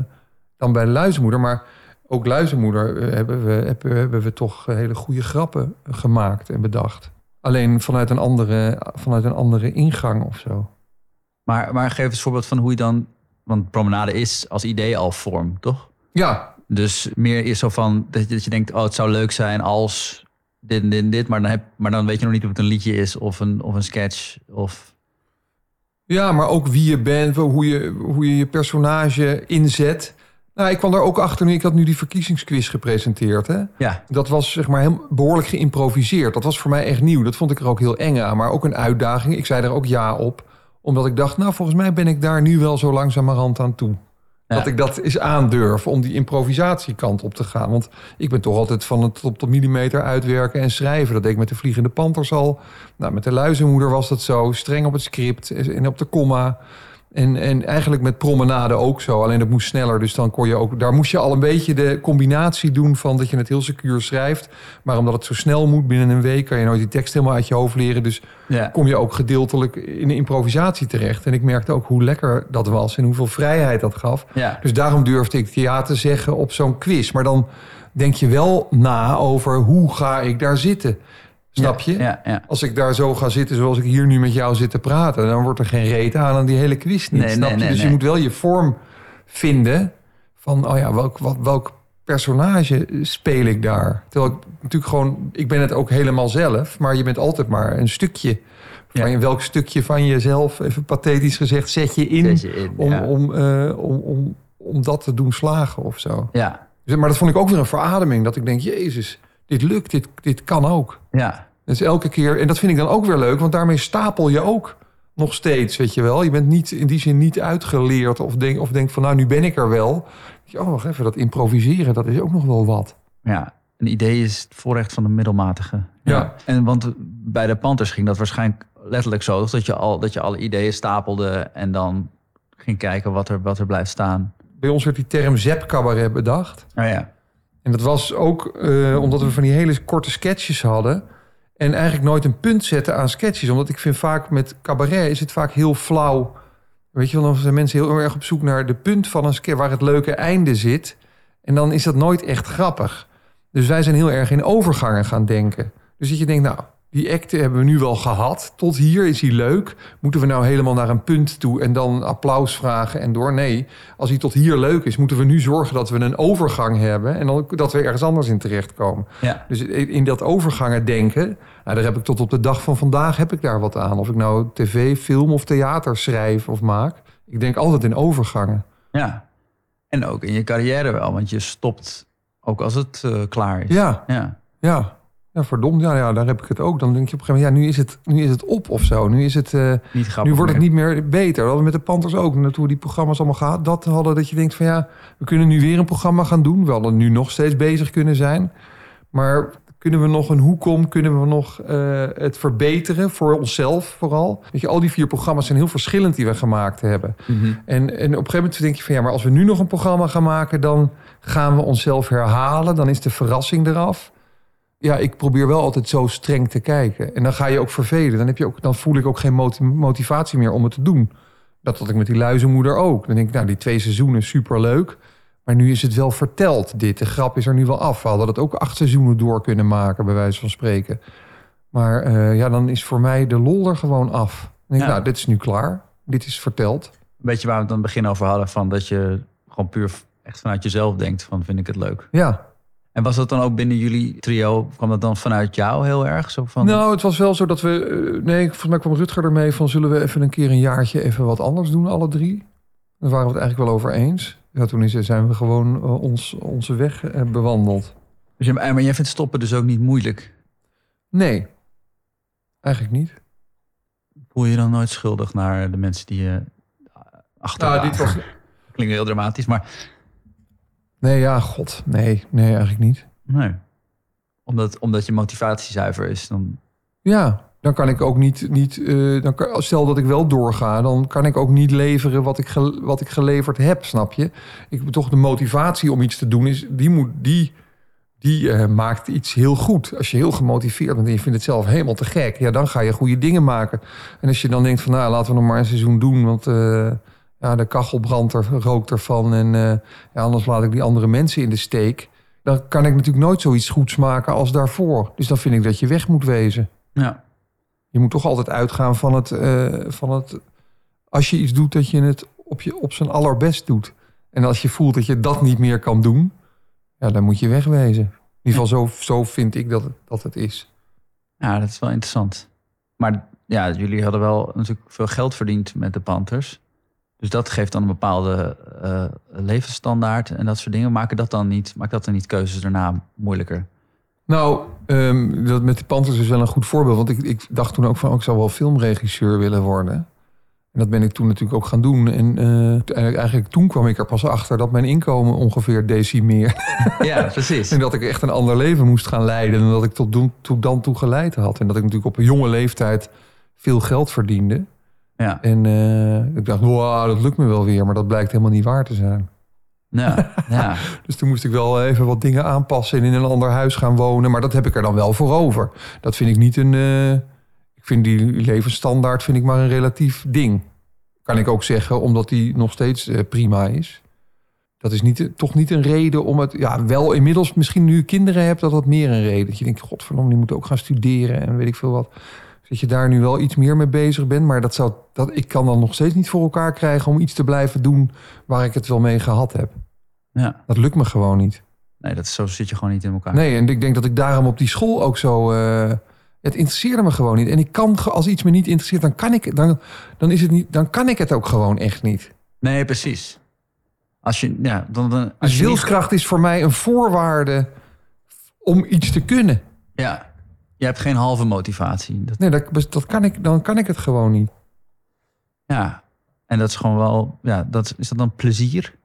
dan bij de luizenmoeder. Maar ook luizenmoeder eh, hebben we, hebben, hebben we toch hele goede grappen gemaakt en bedacht. Alleen vanuit een andere, vanuit een andere ingang of zo. Maar, maar geef eens een voorbeeld van hoe je dan... Want promenade is als idee al vorm, toch? Ja, Dus meer is zo van dat je, dat je denkt... oh, het zou leuk zijn als dit en dit en dit... Maar dan, heb, maar dan weet je nog niet of het een liedje is of een, of een sketch. Of... Ja, maar ook wie je bent, hoe je hoe je, je personage inzet. Nou, ik kwam daar ook achter nu. Ik had nu die verkiezingsquiz gepresenteerd. Hè? Ja, Dat was zeg maar heel behoorlijk geïmproviseerd. Dat was voor mij echt nieuw. Dat vond ik er ook heel eng aan. Maar ook een uitdaging. Ik zei er ook ja op. Omdat ik dacht, nou, volgens mij ben ik daar nu wel zo langzamerhand aan toe. Ja. Dat ik dat eens aandurf om die improvisatiekant op te gaan. Want ik ben toch altijd van het op de millimeter uitwerken en schrijven. Dat deed ik met de Vliegende Panthers al. Nou, met de Luizenmoeder was dat zo. Streng op het script en op de komma. En, en eigenlijk met promenade ook zo. Alleen dat moest sneller. Dus dan kon je ook. Daar moest je al een beetje de combinatie doen van dat je het heel secuur schrijft. Maar omdat het zo snel moet binnen een week, kan je nooit die tekst helemaal uit je hoofd leren. Dus ja. kom je ook gedeeltelijk in de improvisatie terecht. En ik merkte ook hoe lekker dat was en hoeveel vrijheid dat gaf. ja. Dus daarom durfde ik te zeggen op zo'n quiz. Maar dan denk je wel na over hoe ga ik daar zitten. Snap je? Ja, ja. Als ik daar zo ga zitten zoals ik hier nu met jou zit te praten... dan wordt er geen reet aan aan die hele quiz niet. Nee, snap nee, je? nee, dus je moet wel je vorm vinden van... oh ja, welk, wat, welk personage speel ik daar? Terwijl ik natuurlijk gewoon... ik ben het ook helemaal zelf... maar je bent altijd maar een stukje... Van Ja. je, welk stukje van jezelf, even pathetisch gezegd, zet je in, Zet je in, om, ja. om, eh, om, om, om dat te doen slagen of zo. ja, Dus- Maar dat vond ik ook weer een verademing. Dat ik denk, jezus, dit lukt, dit, dit kan ook. ja. Dus elke keer, en dat vind ik dan ook weer leuk, want daarmee stapel je ook nog steeds, weet je wel. Je bent niet in die zin niet uitgeleerd of denk, of denk van, nou, nu ben ik er wel. Oh, wacht even, dat improviseren, dat is ook nog wel wat. Ja, een idee is het voorrecht van de middelmatige. Ja. En want bij de Panthers ging dat waarschijnlijk letterlijk zo? Dat je al dat je alle ideeën stapelde en dan ging kijken wat er, wat er blijft staan. Bij ons werd die term zep-cabaret bedacht. Oh ja. En dat was ook eh, omdat we van die hele korte sketches hadden. En eigenlijk nooit een punt zetten aan sketches. Omdat ik vind vaak met cabaret is het vaak heel flauw. Weet je wel, dan zijn mensen heel erg op zoek naar de punt van een sketch... waar het leuke einde zit. En dan is dat nooit echt grappig. Dus wij zijn heel erg in overgangen gaan denken. Dus dat je denkt, nou, die act hebben we nu wel gehad. Tot hier is hij leuk. Moeten we nou helemaal naar een punt toe en dan applaus vragen en door? Nee, als hij tot hier leuk is, moeten we nu zorgen dat we een overgang hebben en dan dat we ergens anders in terechtkomen. Ja. Dus in dat overgangen denken, nou, daar heb ik tot op de dag van vandaag heb ik daar wat aan. Of ik nou tv, film of theater schrijf of maak. Ik denk altijd in overgangen. ja. En ook in je carrière wel, want je stopt ook als het eh, klaar is. Ja, Ja. ja. Ja, verdomd. Ja, ja, daar heb ik het ook. Dan denk je op een gegeven moment, ja, nu is het, nu is het op of zo. Nu is het... eh, Niet grappig Nu wordt het meer. niet meer beter. Dat hadden we met de Panthers ook. Toen we die programma's allemaal gehad, dat hadden dat je denkt van ja, we kunnen nu weer een programma gaan doen. We hadden nu nog steeds bezig kunnen zijn. Maar kunnen we nog een hoek om? Kunnen we nog eh, het verbeteren voor onszelf vooral? Weet je, al die vier programma's zijn heel verschillend die we gemaakt hebben. Mhm. En, en op een gegeven moment denk je van ja, maar als we nu nog een programma gaan maken, dan gaan we onszelf herhalen. Dan is de verrassing eraf. Ja, ik probeer wel altijd zo streng te kijken. En dan ga je ook vervelen. Dan, heb je ook, dan voel ik ook geen moti- motivatie meer om het te doen. Dat had ik met die luizenmoeder ook. Dan denk ik, nou, die twee seizoenen superleuk. Maar nu is het wel verteld, dit. De grap is er nu wel af. We hadden het ook acht seizoenen door kunnen maken, bij wijze van spreken. Maar eh, ja, dan is voor mij de lol er gewoon af. Dan denk ik, Ja. nou, dit is nu klaar. Dit is verteld. Een beetje waar we het aan het begin over hadden, van dat je gewoon puur echt vanuit jezelf denkt van vind ik het leuk. Ja, En was dat dan ook binnen jullie trio, kwam dat dan vanuit jou heel erg? Zo van, Nou, het was wel zo dat we... eh, nee, volgens mij kwam Rutger ermee van... zullen we even een keer een jaartje even wat anders doen, alle drie? Daar waren we het eigenlijk wel over eens. Ja, toen is, zijn we gewoon eh, ons, onze weg eh, bewandeld. Dus maar jij vindt stoppen dus ook niet moeilijk? Nee, eigenlijk niet. Voel je dan nooit schuldig naar de mensen die je achter Nou, dit was... Klinkt heel dramatisch, maar Nee, ja, god. Nee, nee, eigenlijk niet. nee. Omdat, omdat je motivatie zuiver is, dan... Ja, dan kan ik ook niet... niet eh, dan kan, stel dat ik wel doorga, dan kan ik ook niet leveren wat ik, ge- wat ik geleverd heb, snap je? Ik heb toch de motivatie om iets te doen, is, die, moet, die, die eh, maakt iets heel goed. Als je heel gemotiveerd bent en je vindt het zelf helemaal te gek, ja, dan ga je goede dingen maken. En als je dan denkt van, nou, laten we nog maar een seizoen doen, want eh, ja, de kachel brandt er, rookt ervan en eh, ja, anders laat ik die andere mensen in de steek. Dan kan ik natuurlijk nooit zoiets goeds maken als daarvoor. Dus dan vind ik dat je weg moet wezen. Ja, Je moet toch altijd uitgaan van het, eh, van het... Als je iets doet, dat je het op, je, op zijn allerbest doet. En als je voelt dat je dat niet meer kan doen... Ja, dan moet je wegwezen. In ieder geval, zo, zo vind ik dat, het- dat het is. ja, dat is wel interessant. Maar ja, jullie hadden wel natuurlijk veel geld verdiend met de Panthers. Dus dat geeft dan een bepaalde eh, levensstandaard en dat soort dingen. Maken dat dan niet, maakt dat dan niet keuzes daarna moeilijker? Nou, ehm, dat met de Panthers is wel een goed voorbeeld. Want ik, ik dacht toen ook van, oh, ik zou wel filmregisseur willen worden. En dat ben ik toen natuurlijk ook gaan doen. En eh, eigenlijk, eigenlijk toen kwam ik er pas achter dat mijn inkomen ongeveer decimeerde. Ja, precies. En dat ik echt een ander leven moest gaan leiden dan dat ik tot, doen, tot dan toe geleid had. En dat ik natuurlijk op een jonge leeftijd veel geld verdiende. Ja, En eh, ik dacht, wow, dat lukt me wel weer. Maar dat blijkt helemaal niet waar te zijn. ja, ja. Dus toen moest ik wel even wat dingen aanpassen en in een ander huis gaan wonen. Maar dat heb ik er dan wel voor over. Dat vind ik niet een... eh, ik vind die levensstandaard vind ik maar een relatief ding. Kan ik ook zeggen, omdat die nog steeds eh, prima is. Dat is niet, toch niet een reden om het... Ja, wel inmiddels, misschien nu je kinderen hebt, dat dat meer een reden. Dat je denkt, godverdomme, die moeten ook gaan studeren en weet ik veel wat. Dat je daar nu wel iets meer mee bezig bent. Maar dat zou, dat, ik kan dan nog steeds niet voor elkaar krijgen om iets te blijven doen waar ik het wel mee gehad heb. ja. Dat lukt me gewoon niet. Nee, dat is, zo zit je gewoon niet in elkaar. Nee, en ik denk dat ik daarom op die school ook zo. eh, het interesseerde me gewoon niet. En ik kan, als iets me niet interesseert, dan kan ik, dan, dan is het niet, dan kan ik het ook gewoon echt niet. Nee, precies. Als je, ja, dan, dan, als Dus niet- wilskracht is voor mij een voorwaarde om iets te kunnen. ja, je hebt geen halve motivatie. Dat, Nee, dat, dat kan ik, dan kan ik het gewoon niet. ja, en dat is gewoon wel, ja, dat, is dat dan plezier?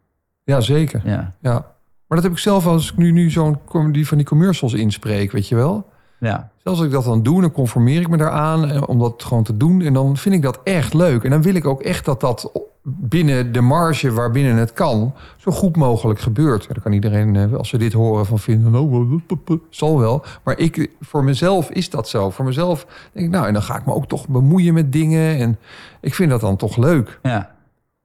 Ja, zeker. Ja, Ja. Maar dat heb ik zelf als ik nu, nu zo'n die van die commercials inspreek, weet je wel. ja, Zelfs als ik dat dan doe, dan conformeer ik me daaraan eh, om dat gewoon te doen. En dan vind ik dat echt leuk. En dan wil ik ook echt dat dat binnen de marge waarbinnen het kan, zo goed mogelijk gebeurt. Dan kan iedereen, eh, als ze dit horen, van vinden, oh, zal wel. Maar ik, voor mezelf is dat zo. Voor mezelf denk ik, nou, en dan ga ik me ook toch bemoeien met dingen. En ik vind dat dan toch leuk. Ja.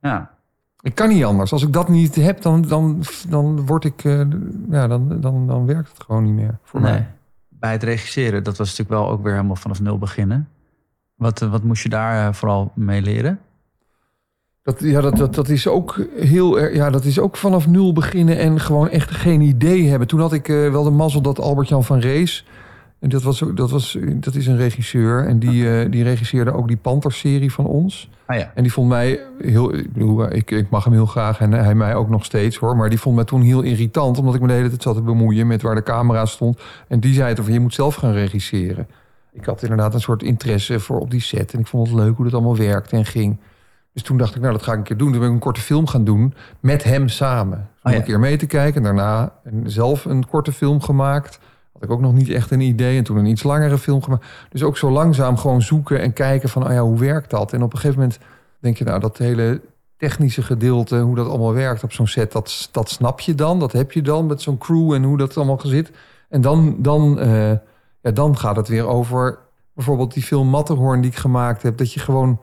Ja. Ik kan niet anders. Als ik dat niet heb, dan, dan, dan word ik, eh, ja, dan, dan, dan werkt het gewoon niet meer voor nee. mij. Bij het regisseren, dat was natuurlijk wel ook weer helemaal vanaf nul beginnen. Wat, eh, wat moest je daar vooral mee leren? Dat, ja, dat, dat, dat is ook heel erg. Ja, dat is ook vanaf nul beginnen en gewoon echt geen idee hebben. Toen had ik eh, wel de mazzel dat Albert-Jan van Rees. En dat, was, dat, was, dat is een regisseur. En die, eh, die regisseerde ook die Panther-serie van ons. Ah ja. En die vond mij heel. Ik, bedoel, ik, ik mag hem heel graag en hij mij ook nog steeds hoor. Maar die vond mij toen heel irritant. Omdat ik me de hele tijd zat te bemoeien met waar de camera stond. En die zei het van je moet zelf gaan regisseren. Ik had inderdaad een soort interesse voor op die set. En ik vond het leuk hoe dat allemaal werkte en ging. Dus toen dacht ik, nou dat ga ik een keer doen. Toen ben ik een korte film gaan doen met hem samen. Om Oh ja. een keer mee te kijken. En daarna zelf een korte film gemaakt. Had ik ook nog niet echt een idee. En toen een iets langere film gemaakt. Dus ook zo langzaam gewoon zoeken en kijken van, oh ja, hoe werkt dat? En op een gegeven moment denk je, nou, dat hele technische gedeelte, hoe dat allemaal werkt op zo'n set, dat, dat snap je dan. Dat heb je dan met zo'n crew en hoe dat allemaal zit. En dan, dan, eh, ja, dan gaat het weer over bijvoorbeeld die film Matterhorn die ik gemaakt heb. Dat je gewoon,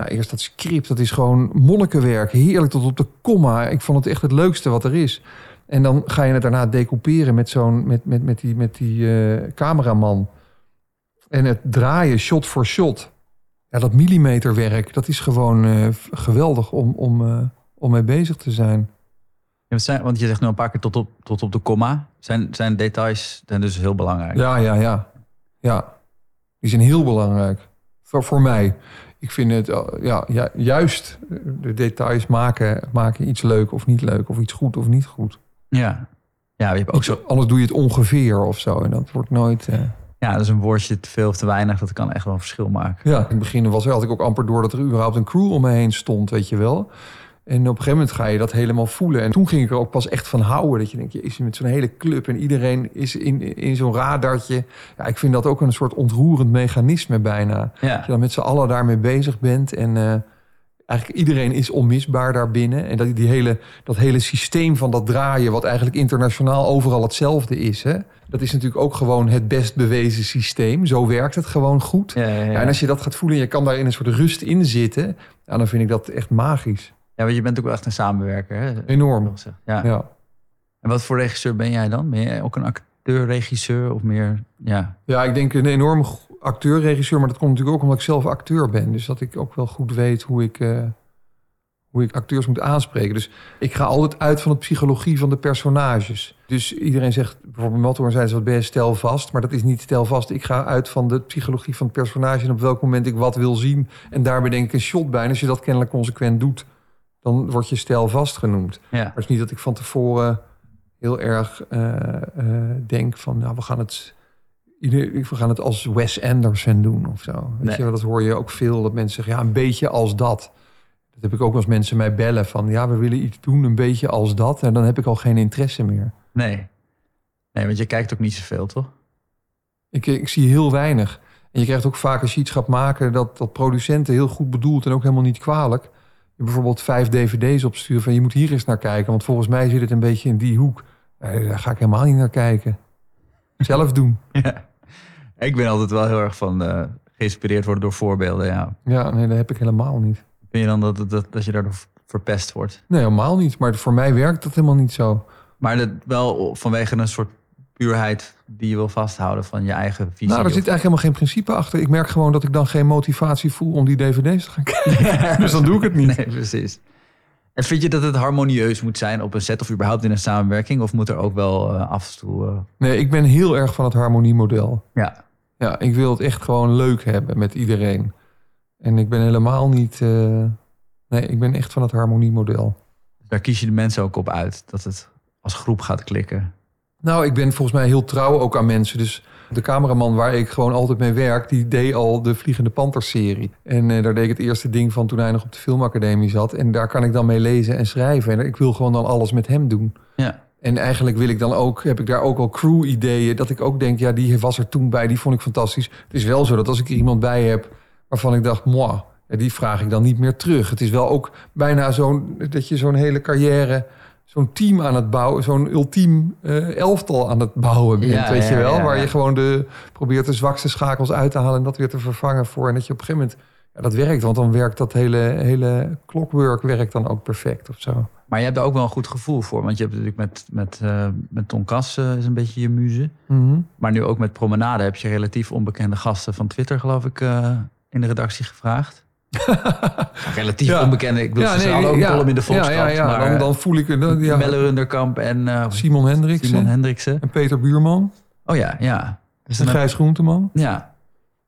nou, eerst dat script, dat is gewoon monnikenwerk. Heerlijk tot op de komma. Ik vond het echt het leukste wat er is. En dan ga je het daarna decouperen met, zo'n, met, met, met die, met die eh, cameraman. En het draaien shot voor shot. Ja, dat millimeterwerk, dat is gewoon eh, geweldig om, om, eh, om mee bezig te zijn. Ja, zijn- want je zegt nu een paar keer tot op, tot op de komma. Zijn, zijn details zijn dus heel belangrijk. Ja, ja, ja. Ja, die zijn heel belangrijk. Voor, voor mij. Ik vind het, eh, ja, juist eh, de details maken, maken iets leuk of niet leuk. Of iets goed of niet goed. Ja. Ja, je hebt ook zo. Anders doe je het ongeveer of zo. En dat wordt nooit... eh, Ja, dat is een woordje te veel of te weinig. Dat kan echt wel een verschil maken. Ja, in het begin was, had ik ook amper door dat er überhaupt een crew om me heen stond, weet je wel. En op een gegeven moment ga je dat helemaal voelen. En toen ging ik er ook pas echt van houden. Dat je denkt, je is met zo'n hele club en iedereen is in, in zo'n radartje. Ja, ik vind dat ook een soort ontroerend mechanisme bijna. Dat Ja. je dan met z'n allen daarmee bezig bent. En eh, eigenlijk iedereen is onmisbaar daarbinnen. En dat, die hele, dat hele systeem van dat draaien, wat eigenlijk internationaal overal hetzelfde is. Hè? Dat is natuurlijk ook gewoon het best bewezen systeem. Zo werkt het gewoon goed. Ja, en als je dat gaat voelen en je kan daar in een soort rust in zitten, ja, dan vind ik dat echt magisch. Ja, want je bent ook wel echt een samenwerker. Hè? Enorm. Ja. Ja. En wat voor regisseur ben jij dan? Ben jij ook een acteur, regisseur of meer? Ja. ja, ik denk een enorme acteur, regisseur, maar dat komt natuurlijk ook omdat ik zelf acteur ben. Dus dat ik ook wel goed weet hoe ik, eh, hoe ik acteurs moet aanspreken. Dus ik ga altijd uit van de psychologie van de personages. Dus iedereen zegt, bijvoorbeeld Matterhorn zei ze wat ben je stelvast, maar dat is niet stelvast. Ik ga uit van de psychologie van het personage en op welk moment ik wat wil zien. En daar bedenk ik een shot bij. En als je dat kennelijk consequent doet, dan word je stelvast genoemd. ja. Maar het is niet dat ik van tevoren heel erg eh, eh, denk van, nou, we gaan het, we gaan het als Wes Anderson doen of zo. Weet Nee. je, wel, dat hoor je ook veel, dat mensen zeggen, ja, een beetje als dat. Dat heb ik ook als mensen mij bellen van, ja, we willen iets doen, een beetje als dat. En dan heb ik al geen interesse meer. Nee. Nee, want je kijkt ook niet zoveel, toch? Ik, ik zie heel weinig. En je krijgt ook vaak als je iets gaat maken dat, dat producenten heel goed bedoeld en ook helemaal niet kwalijk. Bijvoorbeeld vijf dvd's opsturen van je moet hier eens naar kijken. Want volgens mij zit het een beetje in die hoek. Nee, daar ga ik helemaal niet naar kijken. Zelf doen. Ja. Ik ben altijd wel heel erg van eh, geïnspireerd worden door voorbeelden. Ja. Ja, nee, dat heb ik helemaal niet. Vind je dan dat, dat, dat je daardoor verpest wordt? Nee, helemaal niet. Maar voor mij werkt dat helemaal niet zo. Maar dat wel vanwege een soort puurheid die je wil vasthouden van je eigen visie. Nou, er zit eigenlijk helemaal geen principe achter. Ik merk gewoon dat ik dan geen motivatie voel om die dvd's te gaan kijken. dus dan doe ik het niet. Nee, precies. En vind je dat het harmonieus moet zijn op een set of überhaupt in een samenwerking? Of moet er ook wel eh, af en toe... eh, Nee, ik ben heel erg van het harmoniemodel. ja, Ja, ik wil het echt gewoon leuk hebben met iedereen. En ik ben helemaal niet... eh, nee, ik ben echt van het harmoniemodel. daar kies je de mensen ook op uit. Dat het als groep gaat klikken. Nou, ik ben volgens mij heel trouw ook aan mensen. Dus de cameraman waar ik gewoon altijd mee werk... die deed al de Vliegende Panthers-serie. En eh, daar deed ik het eerste ding van toen hij nog op de filmacademie zat. En daar kan ik dan mee lezen en schrijven. En ik wil gewoon dan alles met hem doen. Ja, En eigenlijk wil ik dan ook, heb ik daar ook al crew-ideeën. Dat ik ook denk, ja, die was er toen bij, die vond ik fantastisch. Het is wel zo dat als ik er iemand bij heb waarvan ik dacht, moi, Ja, die vraag ik dan niet meer terug. Het is wel ook bijna zo'n dat je zo'n hele carrière, zo'n team aan het bouwen, zo'n ultiem eh, elftal aan het bouwen bent, Ja, weet ja, je wel, ja, waar je gewoon de probeert de zwakste schakels uit te halen en dat weer te vervangen voor en dat je op een gegeven moment ja, dat werkt, want dan werkt dat hele hele clockwork werkt dan ook perfect of zo. Maar je hebt er ook wel een goed gevoel voor. Want je hebt natuurlijk met, met, eh, met Ton Kas eh, is een beetje je muze. Maar nu ook met Promenade heb je relatief onbekende gasten van Twitter, geloof ik, in de redactie gevraagd. relatief Ja. onbekende. Ik bedoel, ze hadden ook een column in de Volkskrant. Ja, ja, ja. maar, dan, dan voel ik dan- Ja, Melle Runderkamp en eh, Simon Hendriksen Simon Hendriksen. en Peter Buurman. Oh ja, ja. Dus dan, Gijs Groenteman. ja.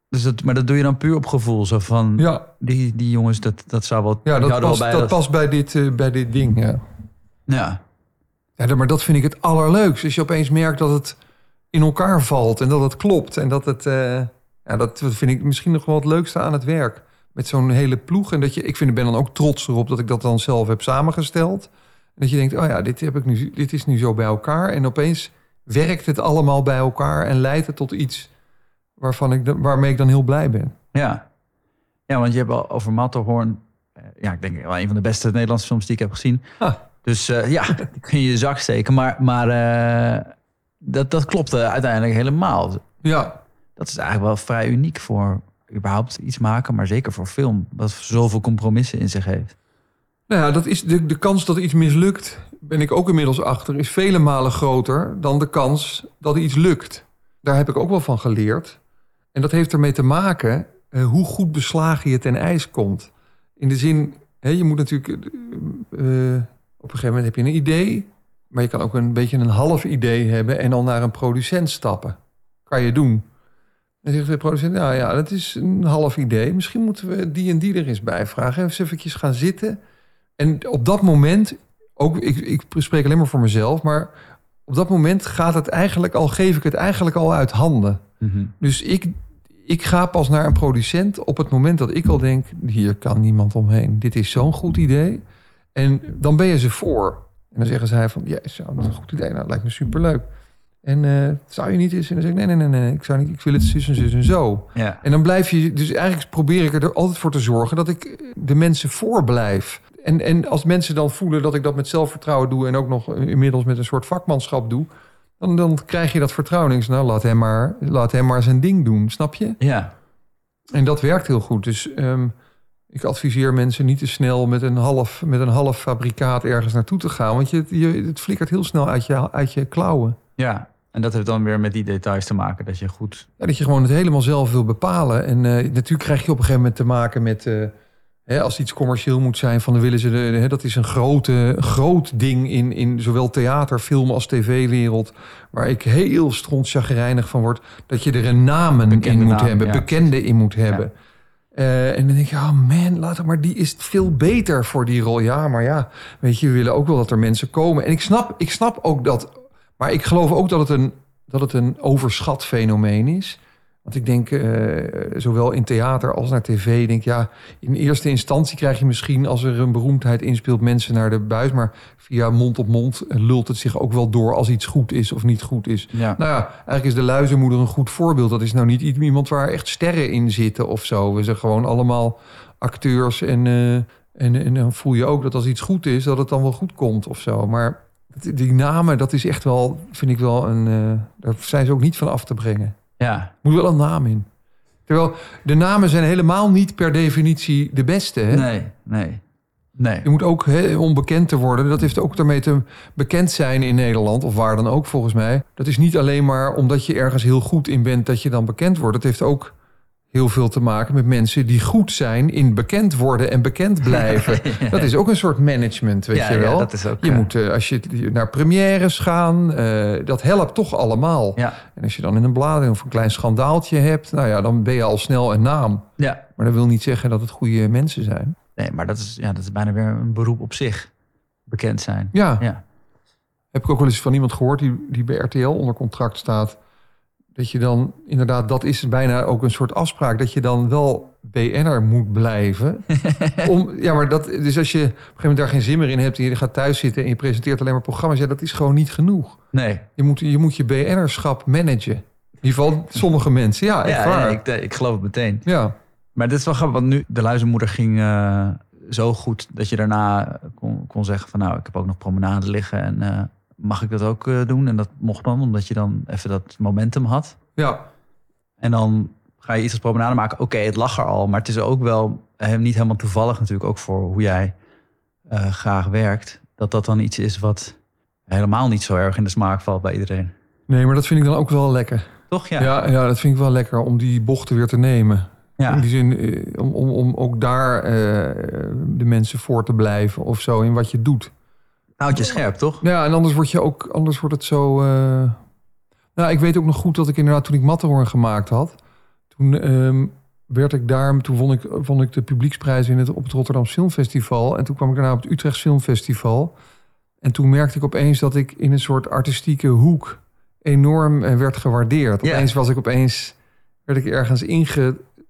Dus dat, maar dat doe je dan puur op gevoel. Zo van, Ja, die, die jongens, dat, dat zou wel... ja dat, past, bij dat past bij dit, eh, bij dit ding. Ja. Ja, Ja, maar dat vind ik het allerleukst. Als je opeens merkt dat het in elkaar valt en dat het klopt. En dat het, eh, ja, dat vind ik misschien nog wel het leukste aan het werk. Met zo'n hele ploeg. En dat je, ik vind, ik ben dan ook trots erop dat ik dat dan zelf heb samengesteld. En dat je denkt, oh ja, dit, heb ik nu, dit is nu zo bij elkaar. En opeens werkt het allemaal bij elkaar en leidt het tot iets waarvan ik, waarmee ik dan heel blij ben. Ja. ja, want je hebt al over Matterhorn... eh, Ja, ik denk wel een van de beste Nederlandse films die ik heb gezien. Ah. Dus eh, ja, die kun je je zak steken. Maar, maar eh, dat, dat klopte uiteindelijk helemaal. Ja, Dat is eigenlijk wel vrij uniek voor überhaupt iets maken. Maar zeker voor film. Wat zoveel compromissen in zich heeft. Nou ja, dat is de, de kans dat iets mislukt, ben ik ook inmiddels achter, is vele malen groter dan de kans dat iets lukt. Daar heb ik ook wel van geleerd. En dat heeft ermee te maken eh, hoe goed beslagen je ten ijs komt. In de zin, hè, je moet natuurlijk. eh, eh, op een gegeven moment heb je een idee, maar je kan ook een beetje een half idee hebben en dan naar een producent stappen. Kan je doen. Dan zegt de producent, nou ja, dat is een half idee. Misschien moeten we die en die er eens bij vragen. Even eventjes gaan zitten. En op dat moment, ook ik, ik spreek alleen maar voor mezelf, maar op dat moment gaat het eigenlijk al, geef ik het eigenlijk al uit handen. Dus ik, ik ga pas naar een producent op het moment dat ik al denk, hier kan niemand omheen. Dit is zo'n goed idee. En dan ben je ze voor. En dan zeggen zij van, ja, is een goed idee. Nou, dat lijkt me superleuk. En eh, zou je niet eens? En dan zeg ik, nee, nee, nee, nee, ik, zou niet, ik wil het zus en zus en zo. Ja. En dan blijf je, dus eigenlijk probeer ik er altijd voor te zorgen dat ik de mensen voor blijf. En, en als mensen dan voelen dat ik dat met zelfvertrouwen doe en ook nog inmiddels met een soort vakmanschap doe, dan, dan krijg je dat vertrouwen. Nou, laat hem, maar, laat hem maar zijn ding doen, snap je? Ja. En dat werkt heel goed. Dus ehm, ik adviseer mensen niet te snel met een half, met een half fabrikaat ergens naartoe te gaan. Want je, je, het flikkert heel snel uit je, uit je klauwen. ja. En dat heeft dan weer met die details te maken. Dat je goed... Ja, dat je gewoon het helemaal zelf wil bepalen. En eh, natuurlijk krijg je op een gegeven moment te maken met... eh, hè, als iets commercieel moet zijn, van dan willen ze... De, hè, dat is een grote, groot ding in, in zowel theater, film als tv-wereld... waar ik heel strontchagrijnig van word... dat je er een namen Bekende in moet naam, hebben, ja. bekende in moet hebben. Eh, en dan denk je, oh man, laat het maar, die is veel beter voor die rol. Ja, maar ja, weet je, we willen ook wel dat er mensen komen. En ik snap, ik snap ook dat, maar ik geloof ook dat het een, dat het een overschat fenomeen is. Want ik denk, eh, zowel in theater als naar tv, denk ja, in eerste instantie krijg je misschien als er een beroemdheid inspeelt mensen naar de buis, maar via mond op mond lult het zich ook wel door als iets goed is of niet goed is. Ja. Nou ja, eigenlijk is de luizenmoeder een goed voorbeeld. Dat is nou niet iemand waar echt sterren in zitten of zo. We zijn gewoon allemaal acteurs. En, eh, en, en dan voel je ook dat als iets goed is, dat het dan wel goed komt of zo. Maar die namen, dat is echt wel, vind ik wel een. eh, daar zijn ze ook niet van af te brengen. Ja. Moet wel een naam in. Terwijl de namen zijn helemaal niet per definitie de beste. Hè? Nee, nee. Nee. Je moet ook hè, om bekend te worden. Dat heeft ook daarmee te bekend zijn in Nederland, of waar dan ook volgens mij. Dat is niet alleen maar omdat je ergens heel goed in bent dat je dan bekend wordt. Het heeft ook heel veel te maken met mensen die goed zijn in bekend worden en bekend blijven. Dat is ook een soort management, weet Ja, je ja, wel. dat is ook, je eh, moet, eh, als je naar premières gaan, eh, dat helpt toch allemaal. Ja. En als je dan in een blading of een klein schandaaltje hebt, nou ja, dan ben je al snel een naam. Ja. Maar dat wil niet zeggen dat het goede mensen zijn. Nee, maar dat is, ja, dat is bijna weer een beroep op zich. Bekend zijn. Ja, Ja. heb ik ook wel eens van iemand gehoord die, die bij RTL onder contract staat. Dat je dan inderdaad, dat is bijna ook een soort afspraak, dat je dan wel BN'er moet blijven. Om, ja, maar dat, dus als je op een gegeven moment daar geen zin meer in hebt en je gaat thuis zitten en je presenteert alleen maar programma's, ja, dat is gewoon niet genoeg. Nee. Je moet je, moet je BN'erschap managen. In ieder geval sommige mensen, ja, echt Ja, waar. ja, Ja, ik, ik geloof het meteen. ja. Maar dit is wel grappig, want nu de luizenmoeder ging eh, zo goed dat je daarna kon, kon zeggen van nou, ik heb ook nog promenade liggen en eh, mag ik dat ook eh, doen? En dat mocht dan, omdat je dan even dat momentum had. Ja, En dan ga je iets als promenade maken. Oké, het lag er al, maar het is ook wel eh, niet helemaal toevallig natuurlijk ook voor hoe jij eh, graag werkt. Dat dat dan iets is wat helemaal niet zo erg in de smaak valt bij iedereen. nee, maar dat vind ik dan ook wel lekker. Toch? Ja. Ja, ja, dat vind ik wel lekker om die bochten weer te nemen. Ja. In die zin, eh, om, om, om ook daar de mensen voor te blijven of zo in wat je doet. Houd je scherp, toch? Ja, en anders, word je ook, anders wordt het zo... eh, Nou, ik weet ook nog goed dat ik inderdaad toen ik Matterhorn gemaakt had... toen ehm, werd ik daar... Toen won ik, won ik de publieksprijs in het, op het Rotterdam Filmfestival. En toen kwam ik daarna op het Utrecht Filmfestival. En toen merkte ik opeens dat ik in een soort artistieke hoek... enorm eh, werd gewaardeerd. Opeens was ik opeens... werd ik ergens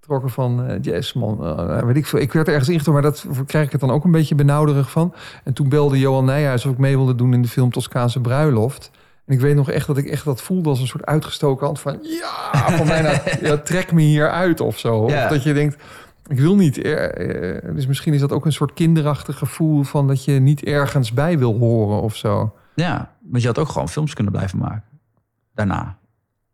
ingetrokken van... eh yes, man, eh, weet ik veel. Ik werd ergens ingetrokken, maar dat krijg ik het dan ook een beetje benauwderig van. En toen belde Johan Nijhuis of ik mee wilde doen in de film Toscaanse Bruiloft. En ik weet nog echt dat ik echt dat voelde als een soort uitgestoken hand van... Ja, van bijna, ja, trek me hier uit of zo. Ja. Of dat je denkt, ik wil niet... eh, eh, dus misschien is dat ook een soort kinderachtig gevoel... van dat je niet ergens bij wil horen of zo. Ja, want je had ook gewoon films kunnen blijven maken. Daarna.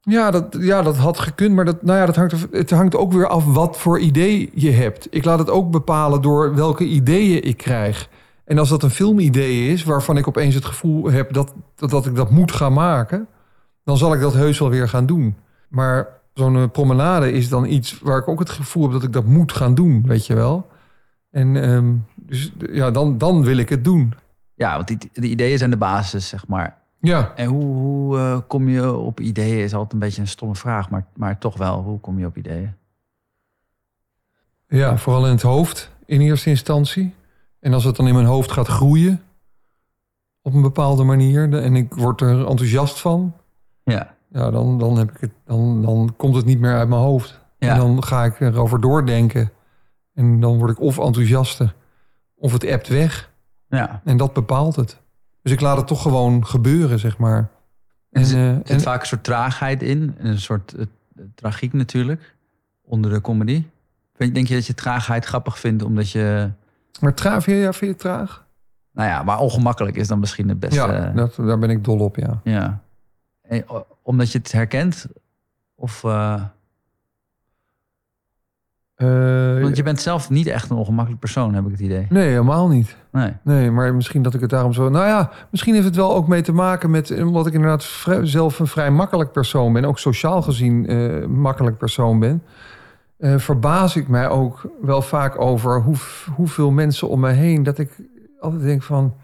Ja, dat, ja, dat had gekund, maar dat, nou ja, dat hangt, het hangt ook weer af wat voor idee je hebt. Ik laat het ook bepalen door welke ideeën ik krijg. En als dat een filmidee is, waarvan ik opeens het gevoel heb dat, dat, dat ik dat moet gaan maken, dan zal ik dat heus wel weer gaan doen. Maar zo'n eh, promenade is dan iets waar ik ook het gevoel heb dat ik dat moet gaan doen, weet je wel. En ehm, dus ja, dan, dan wil ik het doen. Ja, want die, die ideeën zijn de basis, zeg maar. Ja, En hoe, hoe eh, kom je op ideeën? Is altijd een beetje een stomme vraag, maar, maar toch wel. Hoe kom je op ideeën? Ja, vooral in het hoofd in eerste instantie. En als het dan in mijn hoofd gaat groeien op een bepaalde manier en ik word er enthousiast van, Ja. ja, dan, dan, heb ik het, dan, dan komt het niet meer uit mijn hoofd. Ja. En dan ga ik erover doordenken. En dan word ik of enthousiaster of het ebt weg. ja. En dat bepaalt het. Dus ik laat het toch gewoon gebeuren, zeg maar. En, Er zit, eh, er zit en- vaak een soort traagheid in. en Een soort eh, tragiek natuurlijk. Onder de comedy. Vind- Denk je dat je traagheid grappig vindt omdat je... maar traag, vind je, ja, vind je traag? Nou ja, maar ongemakkelijk is dan misschien het beste. Ja, dat, daar ben ik dol op, ja. Ja. En, omdat je het herkent? Of... eh, Eh, want je bent zelf niet echt een ongemakkelijk persoon, heb ik het idee. Nee, helemaal niet. Nee. Nee, maar misschien dat ik het daarom zo... Nou ja, misschien heeft het wel ook mee te maken met... omdat ik inderdaad vrij- zelf een vrij makkelijk persoon ben... ook sociaal gezien eh makkelijk persoon ben... eh, verbaas ik mij ook wel vaak over hoe, hoeveel mensen om me heen... dat ik altijd denk van...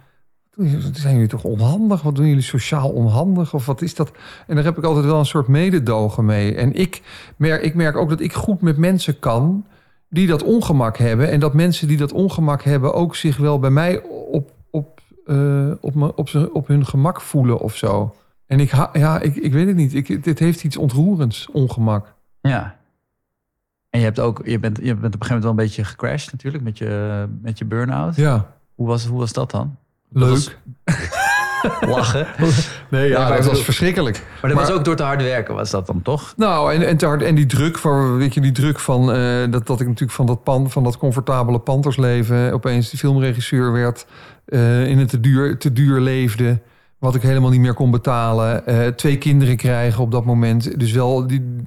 "Wat doen jullie- Zijn jullie toch onhandig? Wat doen jullie sociaal onhandig? Of wat is dat? En daar heb ik altijd wel een soort mededogen mee. En ik merk, ik merk ook dat ik goed met mensen kan die dat ongemak hebben. En dat mensen die dat ongemak hebben ook zich wel bij mij op, op, eh, op, me, op, op hun gemak voelen of zo. En ik, ja, ik, ik weet het niet. Ik, dit heeft iets ontroerends, ongemak. Ja. En je, hebt ook, je, bent, je bent op een gegeven moment wel een beetje gecrashed natuurlijk met je, met je burn-out. Ja, Hoe, was, hoe was dat dan? Leuk. Lachen. nee, Ja, dat was bedoel- verschrikkelijk. Maar dat was ook door te hard werken, was dat dan toch? Nou, en, en, te hard, en die druk, van, weet je, die druk van eh, dat, dat ik natuurlijk van dat, pan, van dat comfortabele pantersleven opeens die filmregisseur werd, eh, in het te duur, te duur leefde, wat ik helemaal niet meer kon betalen. eh, twee kinderen krijgen op dat moment, dus wel die,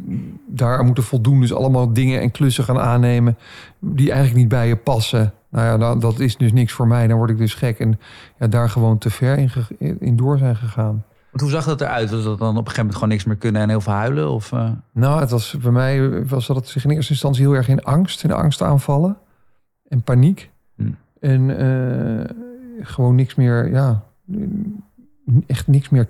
daar moeten voldoen. Dus allemaal dingen en klussen gaan aannemen die eigenlijk niet bij je passen. Nou ja, dat, dat is dus niks voor mij. Dan word ik dus gek en ja, daar gewoon te ver in, in door zijn gegaan. Want hoe zag dat eruit? Was dat dan op een gegeven moment gewoon niks meer kunnen en heel veel huilen? Of, eh? Nou, het was bij mij was dat het zich in eerste instantie heel erg in angst, in angstaanvallen en paniek. Hmm. En eh, gewoon niks meer, ja, echt niks meer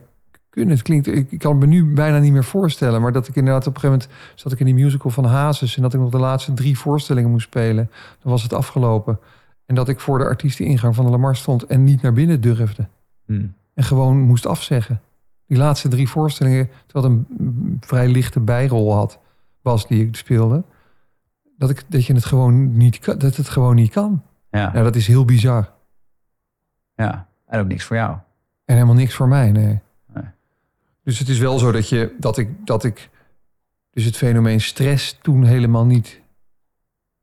kunnen. Het klinkt, ik, ik kan me nu bijna niet meer voorstellen, maar dat ik inderdaad op een gegeven moment zat ik in die musical van Hazes en dat ik nog de laatste drie voorstellingen moest spelen. Dan was het afgelopen. En dat ik voor de artiesteningang van de Lamar stond en niet naar binnen durfde. Hmm. En gewoon moest afzeggen. Die laatste drie voorstellingen, terwijl het een vrij lichte bijrol had, was die ik speelde. Dat, ik, dat je het gewoon niet kan. Dat het gewoon niet kan. Ja, Nou, dat is heel bizar. ja. En ook niks voor jou. En helemaal niks voor mij, nee. Nee. Dus het is wel zo dat, je, dat, ik, dat ik dus het fenomeen stress toen helemaal niet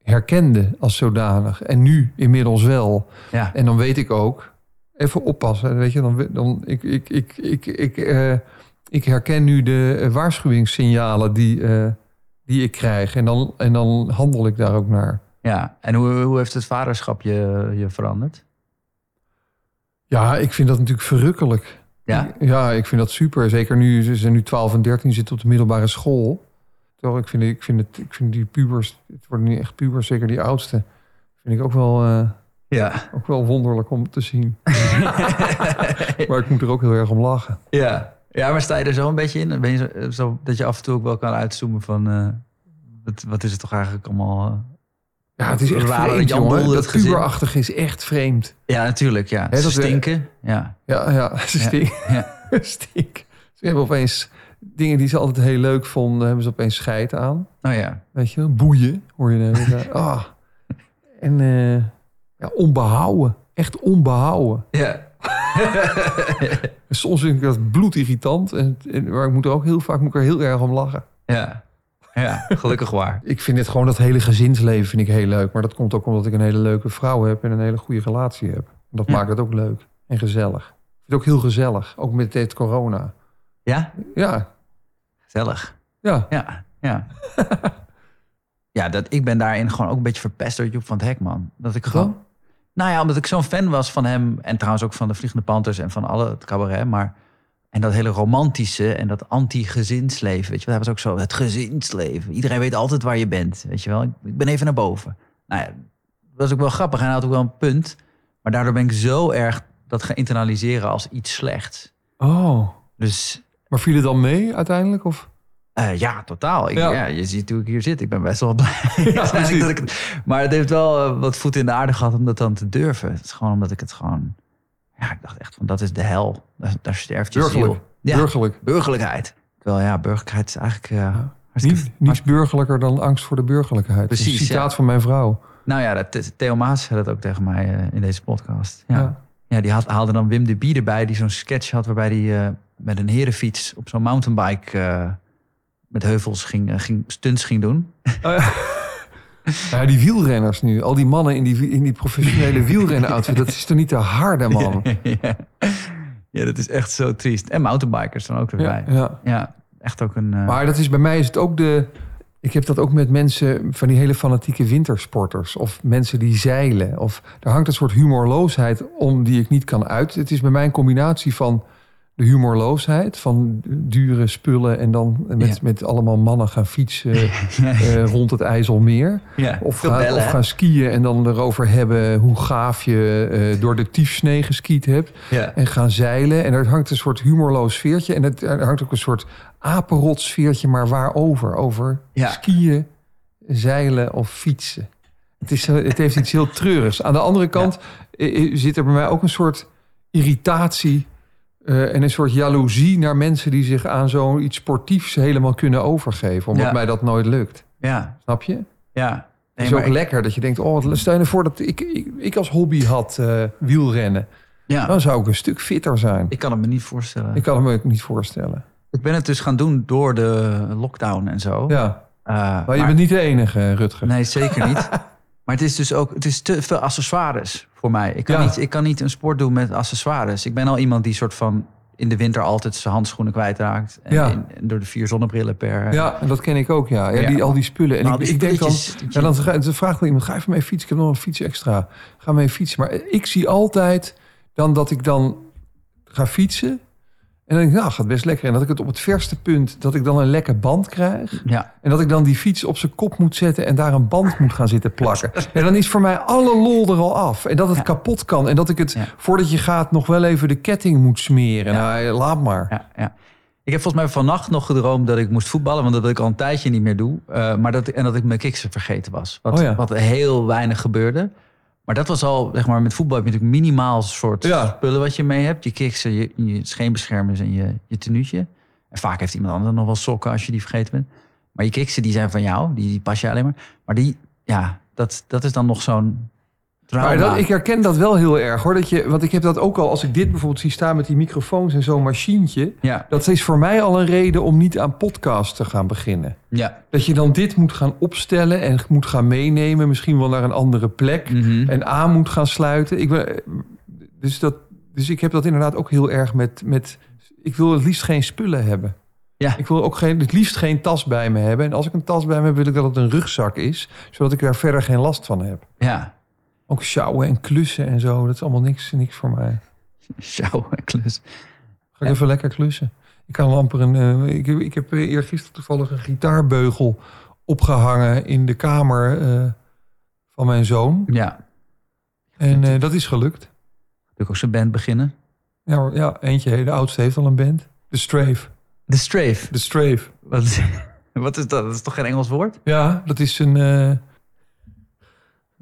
herkende als zodanig. En nu inmiddels wel. Ja. En dan weet ik ook, even oppassen, weet je, dan, dan ik, ik, ik, ik, ik, eh, ik herken nu de eh, waarschuwingssignalen die, eh, die ik krijg. En dan, en dan handel ik daar ook naar. ja. En hoe, hoe heeft het vaderschap je, je veranderd? Ja, ik vind dat natuurlijk verrukkelijk. Ja. Ja, ik vind dat super. Zeker nu, ze zijn nu 12 en 13, zitten op de middelbare school. Terwijl ik vind, ik vind, het, ik vind die pubers, het worden nu echt pubers, zeker die oudste, vind ik ook wel, eh, Ja. ook wel wonderlijk om te zien. Maar ik moet er ook heel erg om lachen. ja. Ja, maar sta je er zo een beetje in? Ben je zo, zo dat je af en toe ook wel kan uitzoomen van... eh, wat, wat is het toch eigenlijk allemaal... eh? Ja, het is echt Rare vreemd, Jan jongen. Dat is echt vreemd. Ja, natuurlijk, ja. Hè, Ze dat we- stinken. Ja. Ja, ja, ze Ja. stink. Ja. stink. Ze hebben opeens dingen die ze altijd heel leuk vonden, hebben ze opeens scheid aan. Oh ja. Weet je, wel? boeien, hoor je. Ah. En eh, ja, onbehouden. Echt onbehouden. Ja. Soms vind ik dat bloedirritant. En, en, maar ik moet er ook heel vaak moet ik er heel erg om lachen. Ja. Ja, gelukkig waar. Ik vind het gewoon dat hele gezinsleven vind ik heel leuk. Maar dat komt ook omdat ik een hele leuke vrouw heb en een hele goede relatie heb. Dat maakt het ook leuk en gezellig. Ik vind het ook heel gezellig. Ook met dit corona. Ja? Ja, Gezellig. ja. Ja, ja. ja, dat, ik ben daarin gewoon ook een beetje verpest door Joep van het Hek, man. Dat ik gewoon... Nou ja, omdat ik zo'n fan was van hem. En trouwens ook van de Vliegende Panthers en van alle het cabaret. Maar, en dat hele romantische en dat anti-gezinsleven. Weet je wel, dat was ook zo. Het gezinsleven. Iedereen weet altijd waar je bent. Weet je wel, ik, ik ben even naar boven. Nou ja, dat was ook wel grappig. En hij had ook wel een punt. Maar daardoor ben ik zo erg dat gaan internaliseren als iets slechts. Oh. Dus Maar viel het dan mee uiteindelijk? Of? Eh, ja, totaal. Ik, ja. Ja. je ziet hoe ik hier zit. Ik ben best wel blij. Ja, dat ik maar het heeft wel eh, wat voet in de aarde gehad om dat dan te durven. Het is gewoon omdat ik het gewoon... Ja, ik dacht echt van dat is de hel. Daar, daar sterft je Burgerlijk. ziel. Ja, Burgerlijk. burgerlijkheid. Terwijl ja, burgerlijkheid is eigenlijk... hartstikke- Niet, niets burgerlijker dan angst voor de burgerlijkheid. Precies, Een citaat ja. van mijn vrouw. Nou ja, dat, Theo Maas zei dat ook tegen mij eh, in deze podcast. Ja, ja. Ja. die had, haalde dan Wim de Bie erbij, die zo'n sketch had... waarbij hij eh, met een herenfiets op zo'n mountainbike... met heuvels ging, ging, stunts ging doen. Ja, die wielrenners nu. Al die mannen in die, in die professionele wielrennen-outfit. Dat is toch niet te harde, man? ja. ja, dat is echt zo triest. En mountainbikers dan ook erbij. Ja, Ja, ja. echt ook een... eh, Maar dat is bij mij is het ook de. Ik heb dat ook met mensen van die hele fanatieke wintersporters. Of mensen die zeilen. Of daar hangt een soort humorloosheid om die ik niet kan uit. Het is bij mij een combinatie van de humorloosheid. Van dure spullen en dan met, Ja. met allemaal mannen gaan fietsen eh, rond het IJsselmeer. ja, Of, gaan, bellen, of gaan skiën en dan erover hebben hoe gaaf je eh, door de tiefsnee geskiet hebt. Ja. En gaan zeilen. En er hangt een soort humorloos sfeertje. En het, er hangt ook een soort apenrot sfeertje. Maar waarover? Over skiën, zeilen of fietsen. Het, is, eh, het heeft iets heel treurigs. Aan de andere kant zit er bij mij ook een soort irritatie... eh, en een soort jaloezie naar mensen die zich aan zoiets sportiefs helemaal kunnen overgeven. Omdat Ja. mij dat nooit lukt. Ja, Snap je? ja. Het is ook ik- lekker dat je denkt, oh, stel je nou voor dat ik, ik, ik als hobby had eh, wielrennen. ja, Dan zou ik een stuk fitter zijn. ik kan het me niet voorstellen. Ik kan het me ook niet voorstellen. Ik ben het dus gaan doen door de lockdown en zo. Ja, Eh, maar, je maar- bent niet de enige, Rutger. Nee, zeker niet. maar het is dus ook het is te veel accessoires voor mij. Ik kan, Ja. niet, ik kan niet een sport doen met accessoires. Ik ben al iemand die soort van in de winter altijd zijn handschoenen kwijtraakt. En, Ja. en door de vier zonnebrillen per... Ja, en dat ken ik ook, ja. ja, Ja. die, al die spullen. En Al ik, ik denk dan, ja, dan, vraagt wel iemand, ga even mee fietsen. Ik heb nog een fiets extra. Ga mee fietsen. Maar ik zie altijd dan dat ik dan ga fietsen. En dan denk ik, nou, gaat best lekker. En dat ik het op het verste punt, dat ik dan een lekker band krijg. ja. En dat ik dan die fiets op zijn kop moet zetten en daar een band moet gaan zitten plakken. En dan is voor mij alle lol er al af. En dat het Ja. kapot kan. En dat ik het, Ja. voordat je gaat, nog wel even de ketting moet smeren. Nou, laat maar. Ja, ja. Ik heb volgens mij vannacht nog gedroomd dat ik moest voetballen, want dat ik al een tijdje niet meer doe. Eh, maar dat, en dat ik mijn kiksen vergeten was. Wat, Oh wat heel weinig gebeurde. Maar dat was al, zeg maar, met voetbal heb je natuurlijk minimaal soort Ja. spullen wat je mee hebt. Je kiksen, je, je scheenbeschermers en je, je tenuutje. En vaak heeft iemand anders nog wel sokken als je die vergeten bent. Maar je kiksen, die zijn van jou. Die, die pas je alleen maar. Maar die, ja, dat, dat is dan nog zo'n Trauma. Maar dat, ik herken dat wel heel erg hoor. Dat je, want ik heb dat ook al, als ik dit bijvoorbeeld zie staan met die microfoons en zo'n machientje. Ja, Dat is voor mij al een reden om niet aan podcast te gaan beginnen. ja. Dat je dan dit moet gaan opstellen en moet gaan meenemen. Misschien wel naar een andere plek. Mhm. En aan moet gaan sluiten. Ik ben, dus, dat, dus ik heb dat inderdaad ook heel erg met, met... Ik wil het liefst geen spullen hebben. Ja. Ik wil ook geen, het liefst geen tas bij me hebben. En als ik een tas bij me heb, wil ik dat het een rugzak is. Zodat ik daar verder geen last van heb. Ja. Ook sjouwen en klussen en zo. Dat is allemaal niks, niks voor mij. Sjouwen, klus. Ga ik even lekker klussen. Ik kan amper een... eh, ik, ik heb eergisteren toevallig een gitaarbeugel opgehangen in de kamer eh, van mijn zoon. Ja. En eh, dat is gelukt. Wil ik ook zijn band beginnen? Ja, ja, eentje, de oudste heeft al een band. De Strafe. The Strafe. De Strafe. Wat is, wat is dat? Dat is toch geen Engels woord? Ja, dat is een...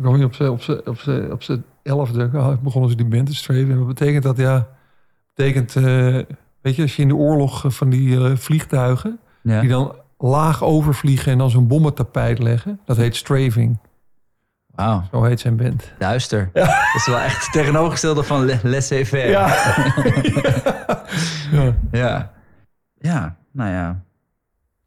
ik kwam hier op zijn op zijn op zijn op elfde oh, begonnen ze die band te Strafe. En wat betekent dat? Ja, betekent... eh, weet je, als je in de oorlog eh, van die eh, vliegtuigen... Ja. die dan laag overvliegen en dan zo'n bommentapijt leggen... dat heet strafing. Wauw, Zo heet zijn band. duister. Dat is wel echt het tegenovergestelde van laissez-faire. ja. Ja. Ja, nou ja.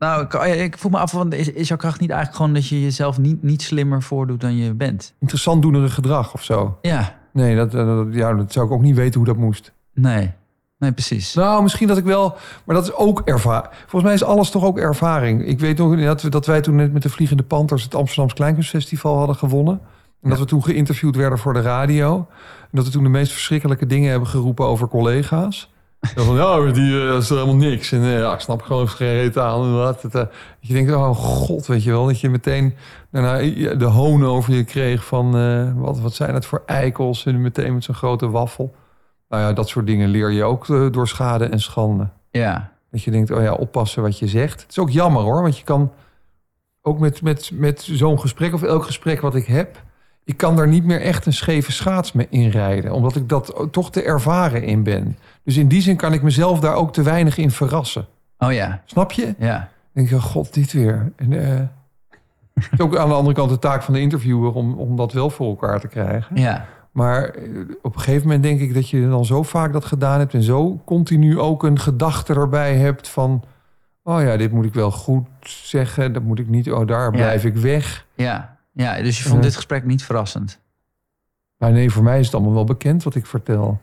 Nou, ik, ik voel me af, van, is, is jouw kracht niet eigenlijk gewoon dat je jezelf niet, niet slimmer voordoet dan je bent? Interessant doenere gedrag of zo. Ja, Nee, dat, eh, dat, ja, dat zou ik ook niet weten hoe dat moest. nee. Nee, precies. Nou, misschien dat ik wel... Maar dat is ook ervaring. Volgens mij is alles toch ook ervaring. Ik weet nog dat, we- dat wij toen net met de Vliegende Panthers... het Amsterdamse Kleinkunstfestival hadden gewonnen. En dat we toen geïnterviewd werden voor de radio. En dat we toen de meest verschrikkelijke dingen hebben geroepen over collega's. Ja, van, ja, die eh, dat is er helemaal niks. En eh, ja, ik snap gewoon geen reet aan. Het, eh, dat je denkt, oh god, weet je wel. Dat je meteen daarna de hoon over je kreeg van... wat, wat zijn het voor eikels? En meteen met zo'n grote waffel. Nou ja, dat soort dingen leer je ook door schade en schande. Ja, Dat je denkt, oh ja, oppassen wat je zegt. Het is ook jammer hoor, want je kan ook met, met, met zo'n gesprek of elk gesprek wat ik heb... ik kan daar niet meer echt een scheve schaats mee inrijden. Omdat ik dat toch te ervaren in ben. Dus in die zin kan ik mezelf daar ook te weinig in verrassen. oh ja, Snap je? ja. Dan denk je, oh god, dit weer. En, eh, het is ook aan de andere kant de taak van de interviewer... om, om dat wel voor elkaar te krijgen. Ja, Maar eh, op een gegeven moment denk ik dat je dan zo vaak dat gedaan hebt... en zo continu ook een gedachte erbij hebt van... oh ja, dit moet ik wel goed zeggen, dat moet ik niet... oh, daar blijf ik weg. ja. Ja, dus je vond Ja. dit gesprek niet verrassend? Maar nee, voor mij is het allemaal wel bekend wat ik vertel.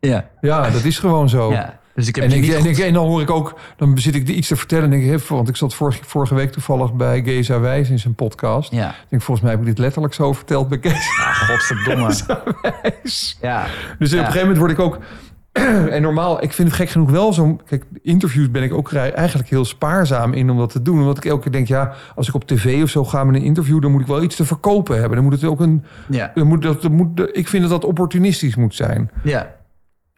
Ja. Ja, dat is gewoon zo. ja. Dus ik heb En, ik, en, ik, en dan hoor ik ook, dan zit ik iets te vertellen... en denk ik, hè, want ik zat vorige, vorige week toevallig bij Geza Wijs in zijn podcast. Ja, Ik denk, volgens mij heb ik dit letterlijk zo verteld bij Geza ah, godverdomme. Wijs. Ja, Dus Ja. op een gegeven moment word ik ook... en normaal, ik vind het gek genoeg wel zo... Kijk, interviews ben ik ook eigenlijk heel spaarzaam in om dat te doen. Omdat ik elke keer denk, ja, als ik op tv of zo ga met een interview... dan moet ik wel iets te verkopen hebben. Dan moet het ook een... ja, Dan moet dat, dat moet, ik vind dat dat opportunistisch moet zijn. ja.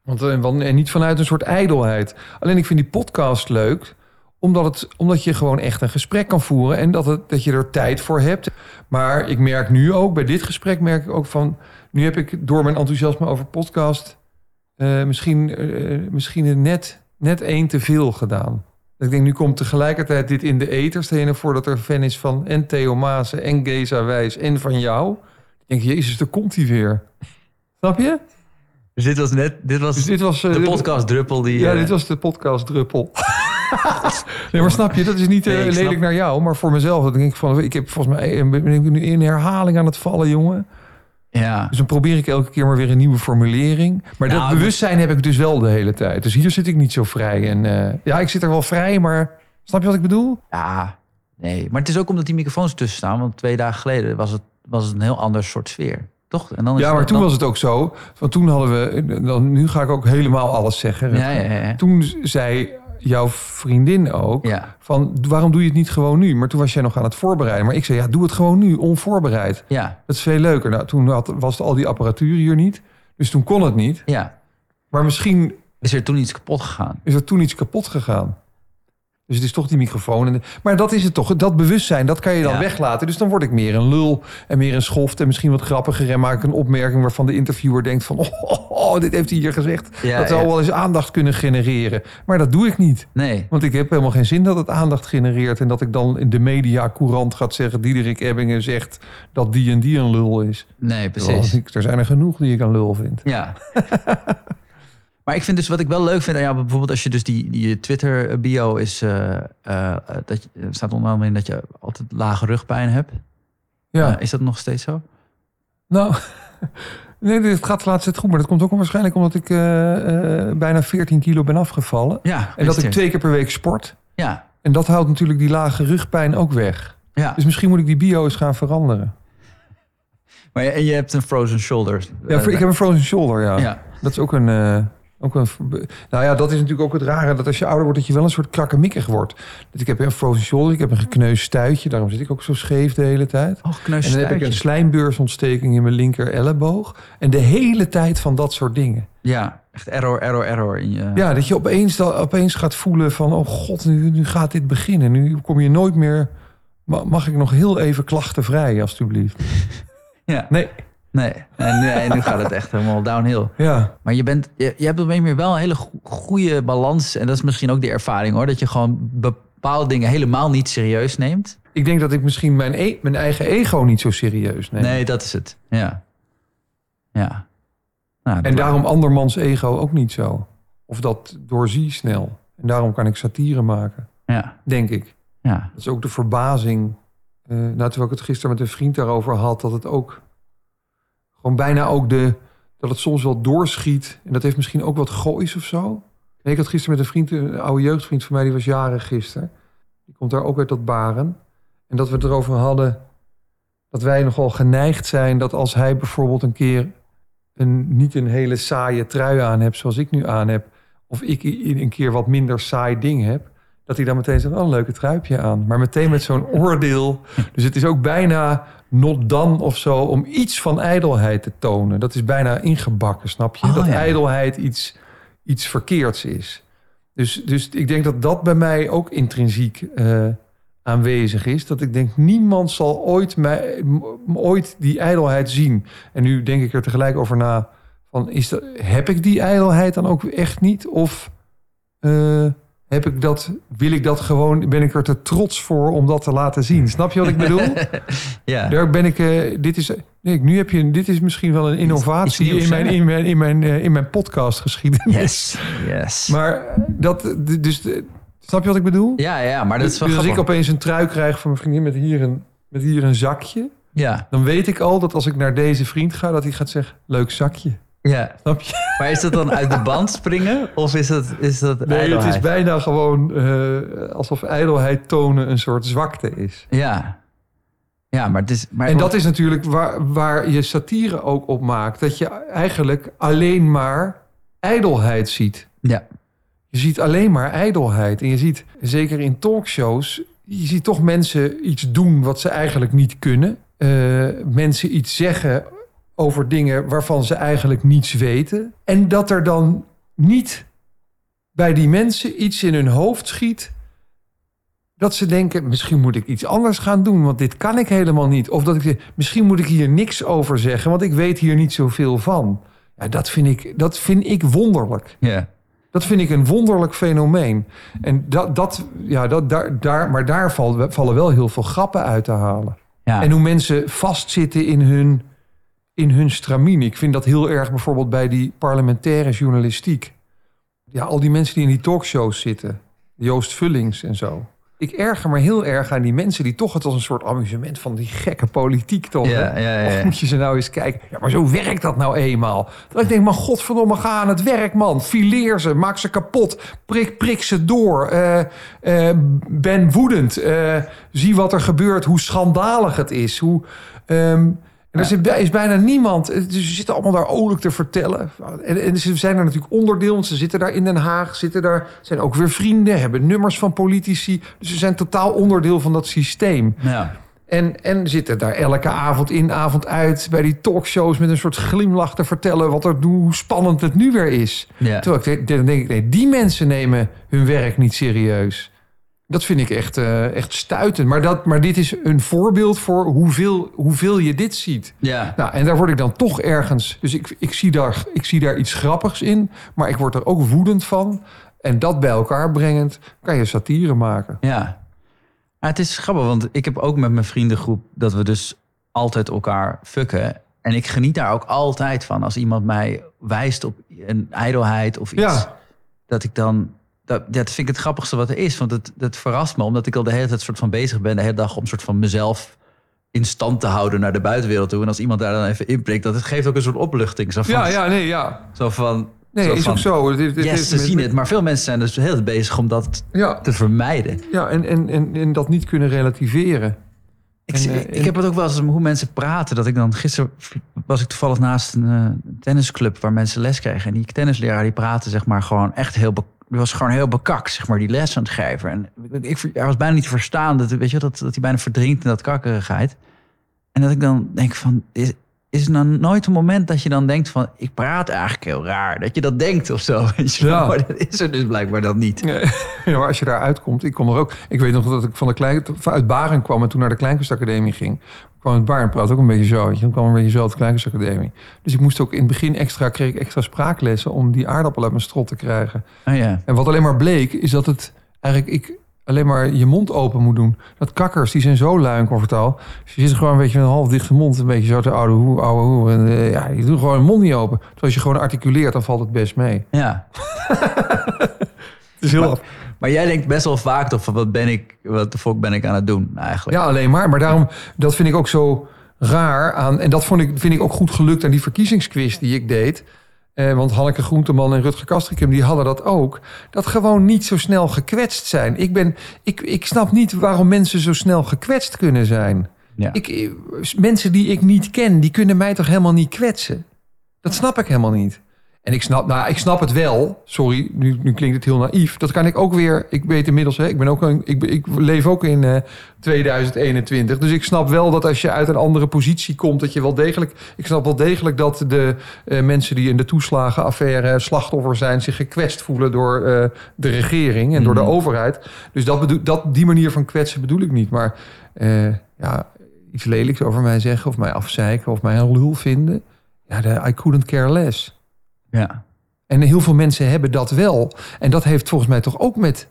Want, eh, want, en niet vanuit een soort ijdelheid. Alleen ik vind die podcast leuk... Omdat, het, omdat je gewoon echt een gesprek kan voeren... en dat, het, dat je er tijd voor hebt. Maar ik merk nu ook, bij dit gesprek merk ik ook van... nu heb ik door mijn enthousiasme over podcast... eh, misschien, eh, misschien een net, net één te veel gedaan. Ik denk, nu komt tegelijkertijd dit in de eter. Stel je voor dat er een fan is van en Theo Maassen... en Geza Wijs en van jou. Ik denk, jezus, daar komt hij weer. Snap je? Dus dit was net, dit was Dus dit was... eh, de dit- podcast druppel die... ja, eh, dit was de podcast druppel. nee, maar snap je, dat is niet eh, Nee, ik snap- lelijk naar jou, maar voor mezelf. Dat denk ik van, ik heb volgens mij eh, ben ik nu in herhaling aan het vallen, jongen. Ja, Dus dan probeer ik elke keer maar weer een nieuwe formulering. Maar Nou, dat bewustzijn heb ik dus wel de hele tijd. Dus hier zit ik niet zo vrij. En eh, ja, ik zit er wel vrij, maar snap je wat ik bedoel? ja, nee. Maar het is ook omdat die microfoons tussen staan. Want twee dagen geleden was het, was het een heel ander soort sfeer. Toch? En dan is Ja, maar toen dan- was het ook zo. Want toen hadden we, dan, nu ga ik ook helemaal alles zeggen. Ja, ja, ja. Toen zei jouw vriendin ook, Ja, van waarom doe je het niet gewoon nu? Maar toen was jij nog aan het voorbereiden. Maar ik zei, ja, doe het gewoon nu, onvoorbereid. ja, Dat is veel leuker. Nou, toen had, was al die apparatuur hier niet. Dus toen kon het niet. ja. Maar misschien Is er toen iets kapot gegaan? is er toen iets kapot gegaan. Dus het is toch die microfoon. En, maar dat is het toch. Dat bewustzijn, dat kan je dan Ja. weglaten. Dus dan word ik meer een lul en meer een schoft en misschien wat grappiger. En maak ik een opmerking waarvan de interviewer denkt van... Oh, oh, oh, dit heeft hij hier gezegd. Ja, dat zou ja. wel eens aandacht kunnen genereren. Maar dat doe ik niet. Nee. Want ik heb helemaal geen zin dat het aandacht genereert. En dat ik dan in de media courant gaat zeggen... Diederik Ebbingen zegt dat die en die een lul is. Nee, precies. er zijn er genoeg die ik een lul vind. Ja. maar ik vind dus wat ik wel leuk vind aan jou, bijvoorbeeld als je dus die, die Twitter bio is, eh, eh, dat je, er staat onder andere in dat je altijd lage rugpijn hebt. Ja. Eh, is dat nog steeds zo? Nou, nee, het gaat de laatste tijd goed. Maar dat komt ook waarschijnlijk omdat ik eh, eh, bijna 14 kilo ben afgevallen. Ja. En dat ik twee keer per week sport. Ja. En dat houdt natuurlijk die lage rugpijn ook weg. Ja. Dus misschien moet ik die bio eens gaan veranderen. Maar je, en je hebt een frozen shoulder. Ja, ik heb een frozen shoulder, ja. Ja. Dat is ook een... ook een nou ja, dat is natuurlijk ook het rare. Dat als je ouder wordt, dat je wel een soort krakkemikkig wordt. Dus ik heb een frozen shoulder, ik heb een gekneusd stuitje. Daarom zit ik ook zo scheef de hele tijd. Oh, En dan heb ik een slijmbeursontsteking in mijn linker elleboog. En de hele tijd van dat soort dingen. Ja, echt error, error, error. In je, Ja, dat je opeens, opeens gaat voelen van... oh god, nu, nu gaat dit beginnen. Nu kom je nooit meer... Ma- Mag ik nog heel even klachtenvrij, alstublieft? ja. Nee, Nee. En, nu- en nu gaat het echt helemaal downhill. ja. Maar je, bent, je, je hebt op een manier wel een hele go- goede balans. En dat is misschien ook de ervaring hoor. Dat je gewoon bepaalde dingen helemaal niet serieus neemt. Ik denk dat ik misschien mijn, e- mijn eigen ego niet zo serieus neem. Nee, dat is het. Ja. Ja. Nou, En daarom andermans ego ook niet zo. Of dat doorzie snel. En daarom kan ik satire maken, Ja. denk ik. Ja. Dat is ook de verbazing. eh nou, terwijl ik het gisteren met een vriend daarover had, dat het ook gewoon bijna ook de. dat het soms wel doorschiet. En dat heeft misschien ook wat goois of zo. Ik had gisteren met een vriend, een oude jeugdvriend van mij, die was jarig gisteren. Die komt daar ook uit dat Baren. En dat we het erover hadden dat wij nogal geneigd zijn dat als hij bijvoorbeeld een keer een, niet een hele saaie trui aan hebt zoals ik nu aan heb, of ik een keer wat minder saai ding heb, dat hij dan meteen zegt, oh, een leuke truipje aan. Maar meteen met zo'n oordeel. Dus het is ook bijna not dan of zo om iets van ijdelheid te tonen. Dat is bijna ingebakken, snap je? Oh, dat ja. ijdelheid iets, iets verkeerds is. Dus, dus ik denk dat dat bij mij ook intrinsiek eh, aanwezig is. Dat ik denk, niemand zal ooit, mij, ooit die ijdelheid zien. En nu denk ik er tegelijk over na. Van, is dat, heb ik die ijdelheid dan ook echt niet? Of eh, heb ik dat, wil ik dat gewoon, ben ik er te trots voor om dat te laten zien? Snap je wat ik bedoel? Ja. Daar ben ik, eh, dit is, nee, nu heb je, dit is misschien wel een innovatie nieuws, in, mijn, in, mijn, in, mijn, eh, in mijn podcast geschiedenis. Yes. Yes. Maar dat, dus, eh, snap je wat ik bedoel? ja, ja, maar dat is wel dus als ik opeens een trui krijg van mijn vriendin met hier een, met hier een zakje, Ja. dan weet ik al dat als ik naar deze vriend ga, dat hij gaat zeggen, leuk zakje. Ja. Snap je? Maar is dat dan uit de band springen? Of is dat, is dat Nee, het ijdelheid? is bijna gewoon eh, alsof ijdelheid tonen een soort zwakte is. Ja. Ja, maar het is... Maar En dat is natuurlijk waar, waar je satire ook op maakt. Dat je eigenlijk alleen maar ijdelheid ziet. Ja. Je ziet alleen maar ijdelheid. En je ziet, zeker in talkshows, je ziet toch mensen iets doen wat ze eigenlijk niet kunnen. Eh, mensen iets zeggen over dingen waarvan ze eigenlijk niets weten. En dat er dan niet bij die mensen iets in hun hoofd schiet. Dat ze denken, misschien moet ik iets anders gaan doen, want dit kan ik helemaal niet. Of dat ik misschien moet ik hier niks over zeggen, want ik weet hier niet zoveel van. Ja, dat vind ik, dat vind ik wonderlijk. Ja. Dat vind ik een wonderlijk fenomeen. En dat, dat, ja, dat, daar, daar, maar daar vallen, vallen wel heel veel grappen uit te halen. Ja. En hoe mensen vastzitten in hun, in hun stramien. Ik vind dat heel erg bijvoorbeeld bij die parlementaire journalistiek. Ja, al die mensen die in die talkshows zitten. Joost Vullings en zo. Ik erger me heel erg aan die mensen die toch het als een soort amusement van die gekke politiek toch. Ja, ja, ja, Of moet je ze nou eens kijken. Ja, maar zo werkt dat nou eenmaal. Dat ik denk, maar godverdomme, ga aan het werk, man. Fileer ze, maak ze kapot. Prik, prik ze door. Eh, eh, ben woedend. Eh, zie wat er gebeurt, hoe schandalig het is. Hoe, ehm, en er zit- is bijna niemand. Dus ze zitten allemaal daar oorlijk te vertellen. En, en ze zijn er natuurlijk onderdeel, want ze zitten daar in Den Haag. Zitten daar, zijn ook weer vrienden, hebben nummers van politici. Dus ze zijn totaal onderdeel van dat systeem. Ja. En, en zitten daar elke avond in, avond uit... bij die talkshows met een soort glimlach te vertellen... Wat er, hoe spannend het nu weer is. Ja. Terwijl ik dan denk ik, nee, die mensen nemen hun werk niet serieus. Dat vind ik echt, eh, echt stuitend. Maar, dat, maar dit is een voorbeeld voor hoeveel, hoeveel je dit ziet. Ja. Nou, en daar word ik dan toch ergens. Dus ik, ik, zie daar, ik zie daar iets grappigs in. Maar ik word er ook woedend van. En dat bij elkaar brengend kan je satire maken. Ja. Maar het is grappig, want ik heb ook met mijn vriendengroep dat we dus altijd elkaar fucken. En ik geniet daar ook altijd van als iemand mij wijst op een ijdelheid of iets. Ja. Dat ik dan. Dat, dat vind ik het grappigste wat er is. Want het, het verrast me, omdat ik al de hele tijd soort van bezig ben, de hele dag om soort van mezelf in stand te houden naar de buitenwereld toe. En als iemand daar dan even inprikt, dat het geeft ook een soort opluchting. Zo van, Ja, ja, nee, ja. Zo van. Nee, is van, ook zo. Yes, heeft ze zien het. Maar veel mensen zijn dus heel bezig om dat Ja, te vermijden. ja en, en, en, en dat niet kunnen relativeren. Ik, En, eh, ik heb het ook wel eens hoe mensen praten. Dat ik dan gisteren was ik toevallig naast een eh, tennisclub waar mensen les kregen. En die tennisleraar die praatte zeg maar gewoon echt heel was gewoon heel bekakt, zeg maar, die les aan het geven. En ik, hij was bijna niet te verstaan. Dat, weet je, dat, dat hij bijna verdrinkt in dat kakkerigheid. En dat ik dan denk van, is er nou nooit een moment dat je dan denkt van, ik praat eigenlijk heel raar. Dat je dat denkt of zo. Weet je, Ja. Maar dat is er dus blijkbaar dan niet. Ja, maar als je daar uitkomt, ik kom er ook. Ik weet nog dat ik van de klein, uit Baren kwam en toen naar de Kleinkunstacademie ging. Ik kwam uit Baren en praat ook een beetje zo. Ik kwam een beetje zo uit de Kleinkunstacademie. Dus ik moest ook in het begin extra, kreeg ik extra spraaklessen om die aardappel uit mijn strot te krijgen. Oh ja. En wat alleen maar bleek, is dat het eigenlijk ik alleen maar je mond open moet doen. Dat kakkers, die zijn zo lui en comfortabel. Dus je zit gewoon een beetje met een half dichte mond, een beetje zo te oude hoe, oude hoe. En eh, ja, je doet gewoon je mond niet open. Terwijl als je gewoon articuleert, dan valt het best mee. Ja. Het is heel Maar, maar jij denkt best wel vaak toch van wat ben ik, wat de fuck ben ik aan het doen eigenlijk? Ja, alleen maar. Maar daarom, dat vind ik ook zo raar aan. En dat vond ik, vind ik ook goed gelukt aan die verkiezingsquiz die ik deed. Eh, want Hanneke Groenteman en Rutger Kastrikum, die hadden dat ook. Dat gewoon niet zo snel gekwetst zijn. Ik, ben, ik, ik snap niet waarom mensen zo snel gekwetst kunnen zijn. Ja. Ik, eh, mensen die ik niet ken, die kunnen mij toch helemaal niet kwetsen? Dat snap ik helemaal niet. En ik snap, nou, ik snap het wel. Sorry, nu, nu klinkt het heel naïef. Dat kan ik ook weer. Ik weet inmiddels, hè, ik, ben ook een, ik, ik leef ook in eh, 2021. Dus ik snap wel dat als je uit een andere positie komt, dat je wel degelijk. Ik snap wel degelijk dat de eh, mensen die in de toeslagenaffaire slachtoffer zijn, zich gekwetst voelen door eh, de regering en door de Mhm. overheid. Dus dat bedoel, dat, die manier van kwetsen bedoel ik niet. Maar eh, ja, iets lelijks over mij zeggen of mij afzeiken of mij een lul vinden. Ja, de, I couldn't care less. Ja. En heel veel mensen hebben dat wel. En dat heeft volgens mij toch ook met,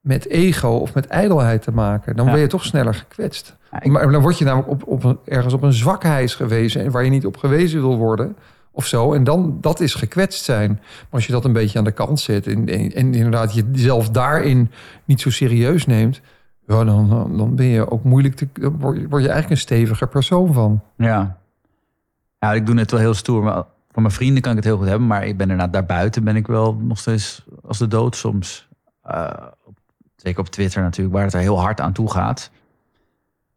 met ego of met ijdelheid te maken. Dan Ja. ben je toch sneller gekwetst. Ja, ik- Maar dan word je namelijk op, op een, ergens op een zwakheid gewezen... en waar je niet op gewezen wil worden of zo. En dan, dat is gekwetst zijn. Maar als je dat een beetje aan de kant zet... en, en, en inderdaad jezelf daarin niet zo serieus neemt... Ja, dan, dan dan ben je ook moeilijk te... dan word je, word eigenlijk een steviger persoon van. Ja. Ja, ik doe het wel heel stoer. Maar voor mijn vrienden kan ik het heel goed hebben. Maar ik ben erna daarbuiten ben ik wel nog steeds als de dood soms. Eh, op- zeker op Twitter natuurlijk, waar het er heel hard aan toe gaat.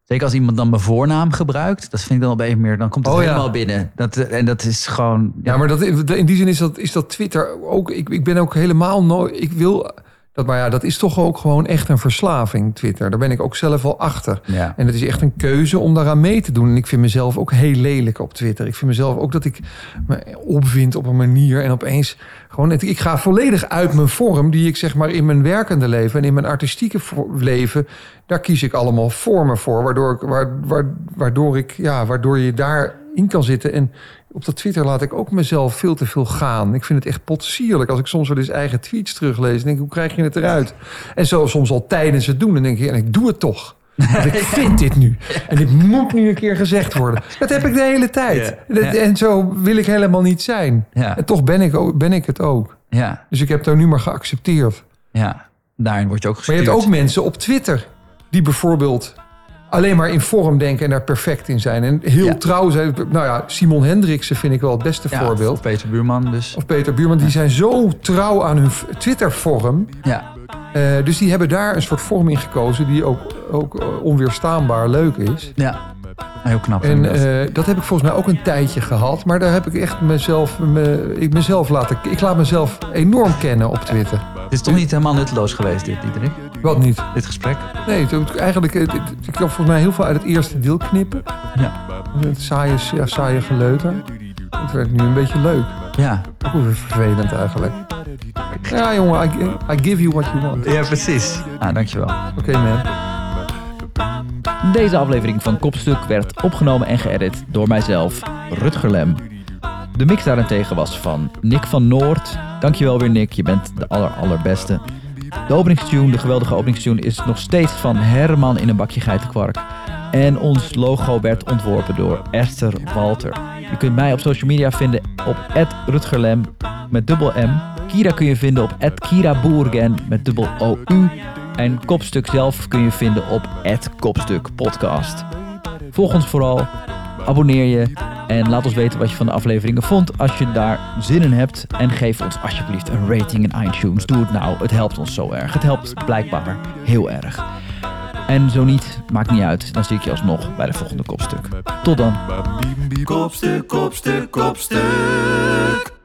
Zeker als iemand dan mijn voornaam gebruikt. Dat vind ik dan een beetje meer. Dan komt het Oh, ja. helemaal binnen. Dat, en dat is gewoon... Ja, maar dat, in die zin is dat, is dat Twitter ook. Ik, ik ben ook helemaal nooit. Ik wil. Dat, maar ja, dat is toch ook gewoon echt een verslaving, Twitter. Daar ben ik ook zelf wel achter. Ja. En het is echt een keuze om daaraan mee te doen. En ik vind mezelf ook heel lelijk op Twitter. Ik vind mezelf ook dat ik me opwind op een manier. En opeens gewoon. het- Ik ga volledig uit mijn vorm, die ik zeg maar in mijn werkende leven en in mijn artistieke leven. Daar kies ik allemaal vormen voor. Waardoor, ik, waar, waar, waardoor, ik, ja, waardoor je daarin kan zitten. En op dat Twitter laat ik ook mezelf veel te veel gaan. Ik vind het echt potsierlijk als ik soms wel eens eigen tweets teruglees. Dan denk ik, hoe krijg je het eruit? En zo soms al tijdens het doen. Dan denk ik, en ik doe het toch. Want ik vind dit nu. En dit moet nu een keer gezegd worden. Dat heb ik de hele tijd. En zo wil ik helemaal niet zijn. Ja. En toch ben ik, ook- ben ik het ook. Ja. Dus ik heb het nu maar geaccepteerd. ja. Daarin word je ook Maar gestuurd. je hebt ook mensen op Twitter die bijvoorbeeld alleen maar in vorm denken en daar perfect in zijn. En heel Ja. trouw zijn. Nou ja, Simon Hendriksen vind ik wel het beste Ja, voorbeeld. Of Peter Buurman dus. Of Peter Buurman, die zijn zo trouw aan hun Twitter-vorm. Ja. Eh, dus die hebben daar een soort vorm in gekozen die ook, ook eh, onweerstaanbaar leuk is. Ja. Heel knap. En eh, dat heb ik volgens mij ook een tijdje gehad. Maar daar heb ik echt mezelf, me, ik mezelf laten. Ik laat mezelf enorm kennen op Twitter. Het is toch niet helemaal nutteloos geweest, dit, Diederik? Wat niet? Dit gesprek? Nee, het- eigenlijk, dit- ik kan volgens mij heel veel uit het eerste deel knippen. Ja. Het saaie, ja, saaie geleuter. Het werd nu een beetje leuk. Ja. Ook weer vervelend eigenlijk. Ja, jongen, I, I give you what you want. Ja, precies. Ah, dankjewel. Oké, man. Deze aflevering van Kopstuk werd opgenomen en geëdit door mijzelf, Rutger Lem. De mix daarentegen was van Nick van Noord. Dankjewel weer Nick, je bent de aller allerbeste. De openingstune, de geweldige openingstune, is nog steeds van Herman in een bakje geitenkwark. En ons logo werd ontworpen door Esther Walter. Je kunt mij op social media vinden op @rutgerlem met dubbel M. Kira kun je vinden op @kiraboergen met dubbel OU. En Kopstuk zelf kun je vinden op Kopstuk Podcast. Volg ons vooral, abonneer je en laat ons weten wat je van de afleveringen vond als je daar zin in hebt. En geef ons alsjeblieft een rating in iTunes. Doe het nou, het helpt ons zo erg. Het helpt blijkbaar heel erg. En zo niet, maakt niet uit. Dan zie ik je alsnog bij de volgende kopstuk. Tot dan. Kopstuk, kopstuk, kopstuk.